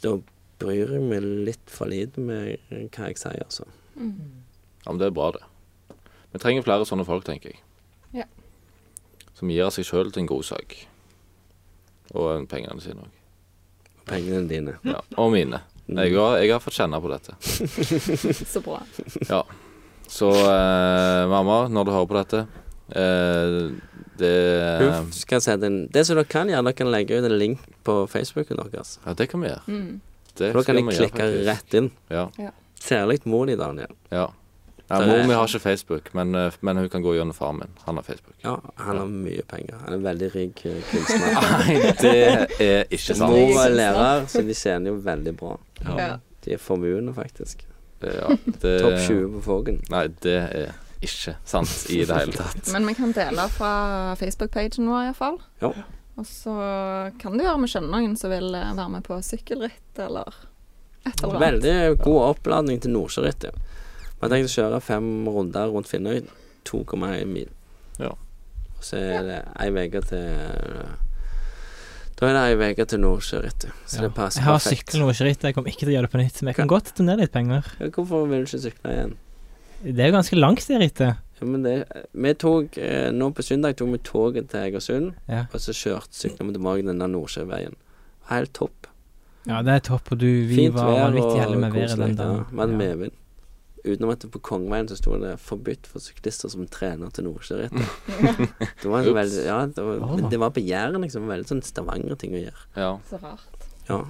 da bryr jeg meg litt for lite med hva jeg sier, altså. Mm. Ja, men det er bra, det. Vi trenger flere sånne folk, tenker jeg. Ja. Som gir av seg sjøl til en god sak. Og pengene sine òg. Pengene dine. Ja. Og mine. Jeg har, jeg har fått kjenne på dette. Så bra. Ja. Så eh, mamma, når du hører på dette eh, Det Hun skal sette en Det som dere kan gjøre, dere kan legge ut en link på Facebooken deres. Ja, det kan vi gjøre. Mm. Det For da kan jeg vi gjøre, klikke rett inn. Ja. Særlig mor di, Daniel. ja. Ja Mor mi har ikke Facebook, men, eh, men hun kan gå gjennom faren min. Han har Facebook. Ja, han har mye penger. Han er veldig rik eh, kunstner. Nei, det er ikke sant. Mor er lærer, så de tjener jo veldig bra. Ja. De er formuende, faktisk. Det, ja, det, Topp 20 på Fågen. Nei, det er ikke sant i det hele tatt. Men vi kan dele fra Facebook-pagen vår iallfall. Ja. Og så kan det gjøre vi skjønner noen som vil eh, være med på sykkelritt eller et eller annet. Veldig god oppladning til Nordsjørittet. Vi har tenkt å kjøre fem runder rundt Finnøy. 2,1 mil. Ja. Og så er det ei uke til Da er det ei uke til Nordsjørittet. Så det passer perfekt. Jeg har perfekt. sykkel Nordsjørittet, jeg kommer ikke til å gjøre det på nytt. Men jeg kan godt donere litt penger. Ja, Hvorfor vil du ikke sykle igjen? Det er jo ganske langt, det rittet. Ja, men det, vi tok eh, Nå på søndag tok vi toget til Egersund, Ja. og så kjørte sykla vi tilbake den der Nordsjøveien. Helt topp. ja, det er topp, og du, vi Fint var vær vanvittig heldige med været koselig. den dagen. Ja, vi hadde Ja. medvind. Utenom at det på Kongeveien så sto det 'forbudt for syklister som trener til Nordsjørittet'. det var så veldig Ja, det var, det var på Jæren, liksom. Veldig sånn Stavanger-ting å gjøre. Ja, Så rart. Ja.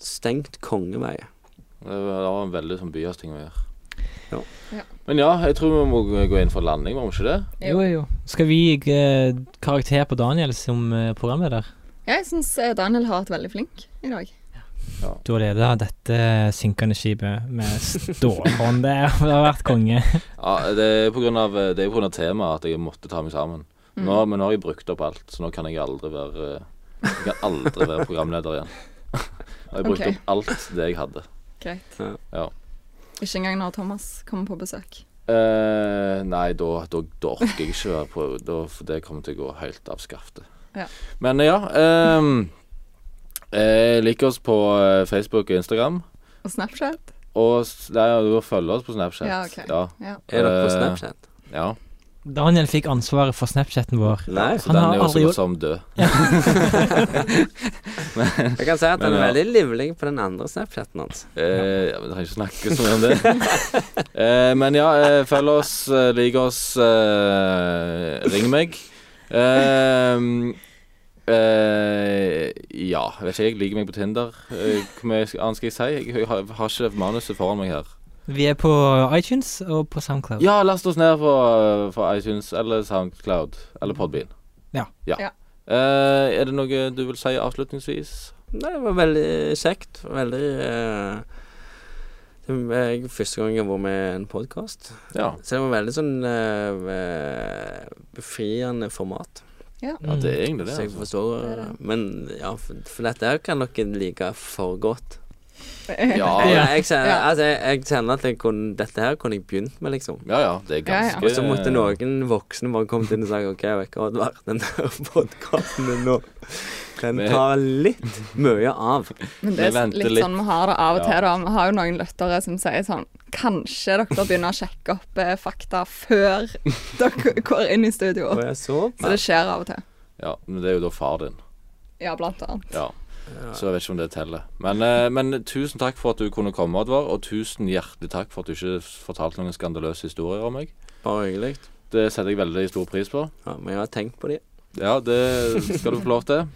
Stengt Kongevei. det var en veldig sånn byasting å gjøre. Ja. Ja. Men ja, jeg tror vi må gå inn for landing, må vi ikke det? Jo, jo. Skal vi gi eh, karakter på Daniel som eh, programleder? Ja, jeg syns Daniel har vært veldig flink i dag. Du har leda dette synkende skipet med stålhånd. Det har vært konge. Ja, det er på grunn av, det på grunn av temaet at jeg måtte ta meg sammen. Mm. Nå, men nå har jeg brukt opp alt, så nå kan jeg aldri være Jeg kan aldri være programleder igjen. Nå har jeg brukt okay. opp alt det jeg hadde. Greit. Ja. Ikke engang når Thomas kommer på besøk. Eh, nei, da, da, da orker jeg ikke være på da, For det kommer til å gå helt av skaftet. Ja. Men ja ehm, eh, Lik oss på eh, Facebook og Instagram. Og Snapchat. Og nei, du må følge oss på Snapchat. Ja, ok. Ja, Ja. Er dere på Eh, Snapchat? ja. Daniel fikk ansvaret for Snapchaten vår. Nei. Så Han den har er jo så godt som død. Jeg kan si at han er ja. veldig livlig på den andre Snapchaten hans. Eh, ja, Vi trenger ikke snakke så mye om det. eh, men ja, eh, følg oss, eh, lik oss, eh, ring meg. Eh, eh, ja, vet ikke jeg. Liker meg på Tinder. Eh, Hvor mye annet skal jeg si? Jeg har, har ikke manuset foran meg her. Vi er på iTunes og på Soundcloud. Ja, last oss ned på, iTunes eller Soundcloud eller Podbean. Ja. ja. Ja. Eh, er det noe du vil si avslutningsvis? Nei, det var veldig kjekt. Veldig eh, Det er første gang jeg har vært med i en podkast. Ja. Så det var veldig sånn befriende format. Ja. ja det er egentlig det. Så jeg Altså. forstår Det det. Men ja, for, for dette kan dere like for godt. Ja, Ja. Jeg, kjenner, altså, jeg, jeg kjenner at jeg kunne, dette her kunne jeg begynt med, liksom. ja, ja. Det er Ja, ja. ganske Og så måtte noen voksne bare kommet inn og sagt OK, vet ikke hva, Oddvar, den der podkasten din nå, den tar litt mye av. Men det er litt, litt. sånn vi har det av og til, da. Vi har jo noen lyttere som sier sånn Kanskje dere begynner å sjekke opp eh, fakta før dere går inn i studio. Og jeg så Så det skjer av og til. Ja, men det er jo da far din. Ja, blant annet. Ja. Ja. Så jeg vet ikke om det teller. Men, eh, men tusen takk for at du kunne komme, Oddvar. Og tusen hjertelig takk for at du ikke fortalte noen skandaløse historier om meg. Bare hyggelig. Det setter jeg veldig stor pris på. Ja, men jeg har tenkt på de. Ja, det skal du få lov til.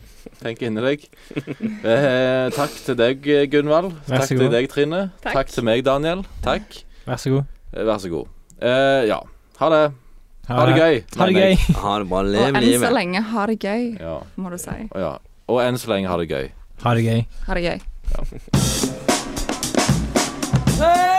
Tenk inni deg. Eh, takk til deg, Gunvald. Takk til deg, Trine. Takk. takk. til meg, Daniel. Takk. Vær så god. Eh, vær så god. Eh, ja. Ha det. Ha det gøy. Ha det gøy. Ha det bra. Lev livet. Og enn så lenge ha det gøy, ja. må du si. Ja. Og enn så lenge ha det gøy. Ha det gøy. Ha det gøy. Ja.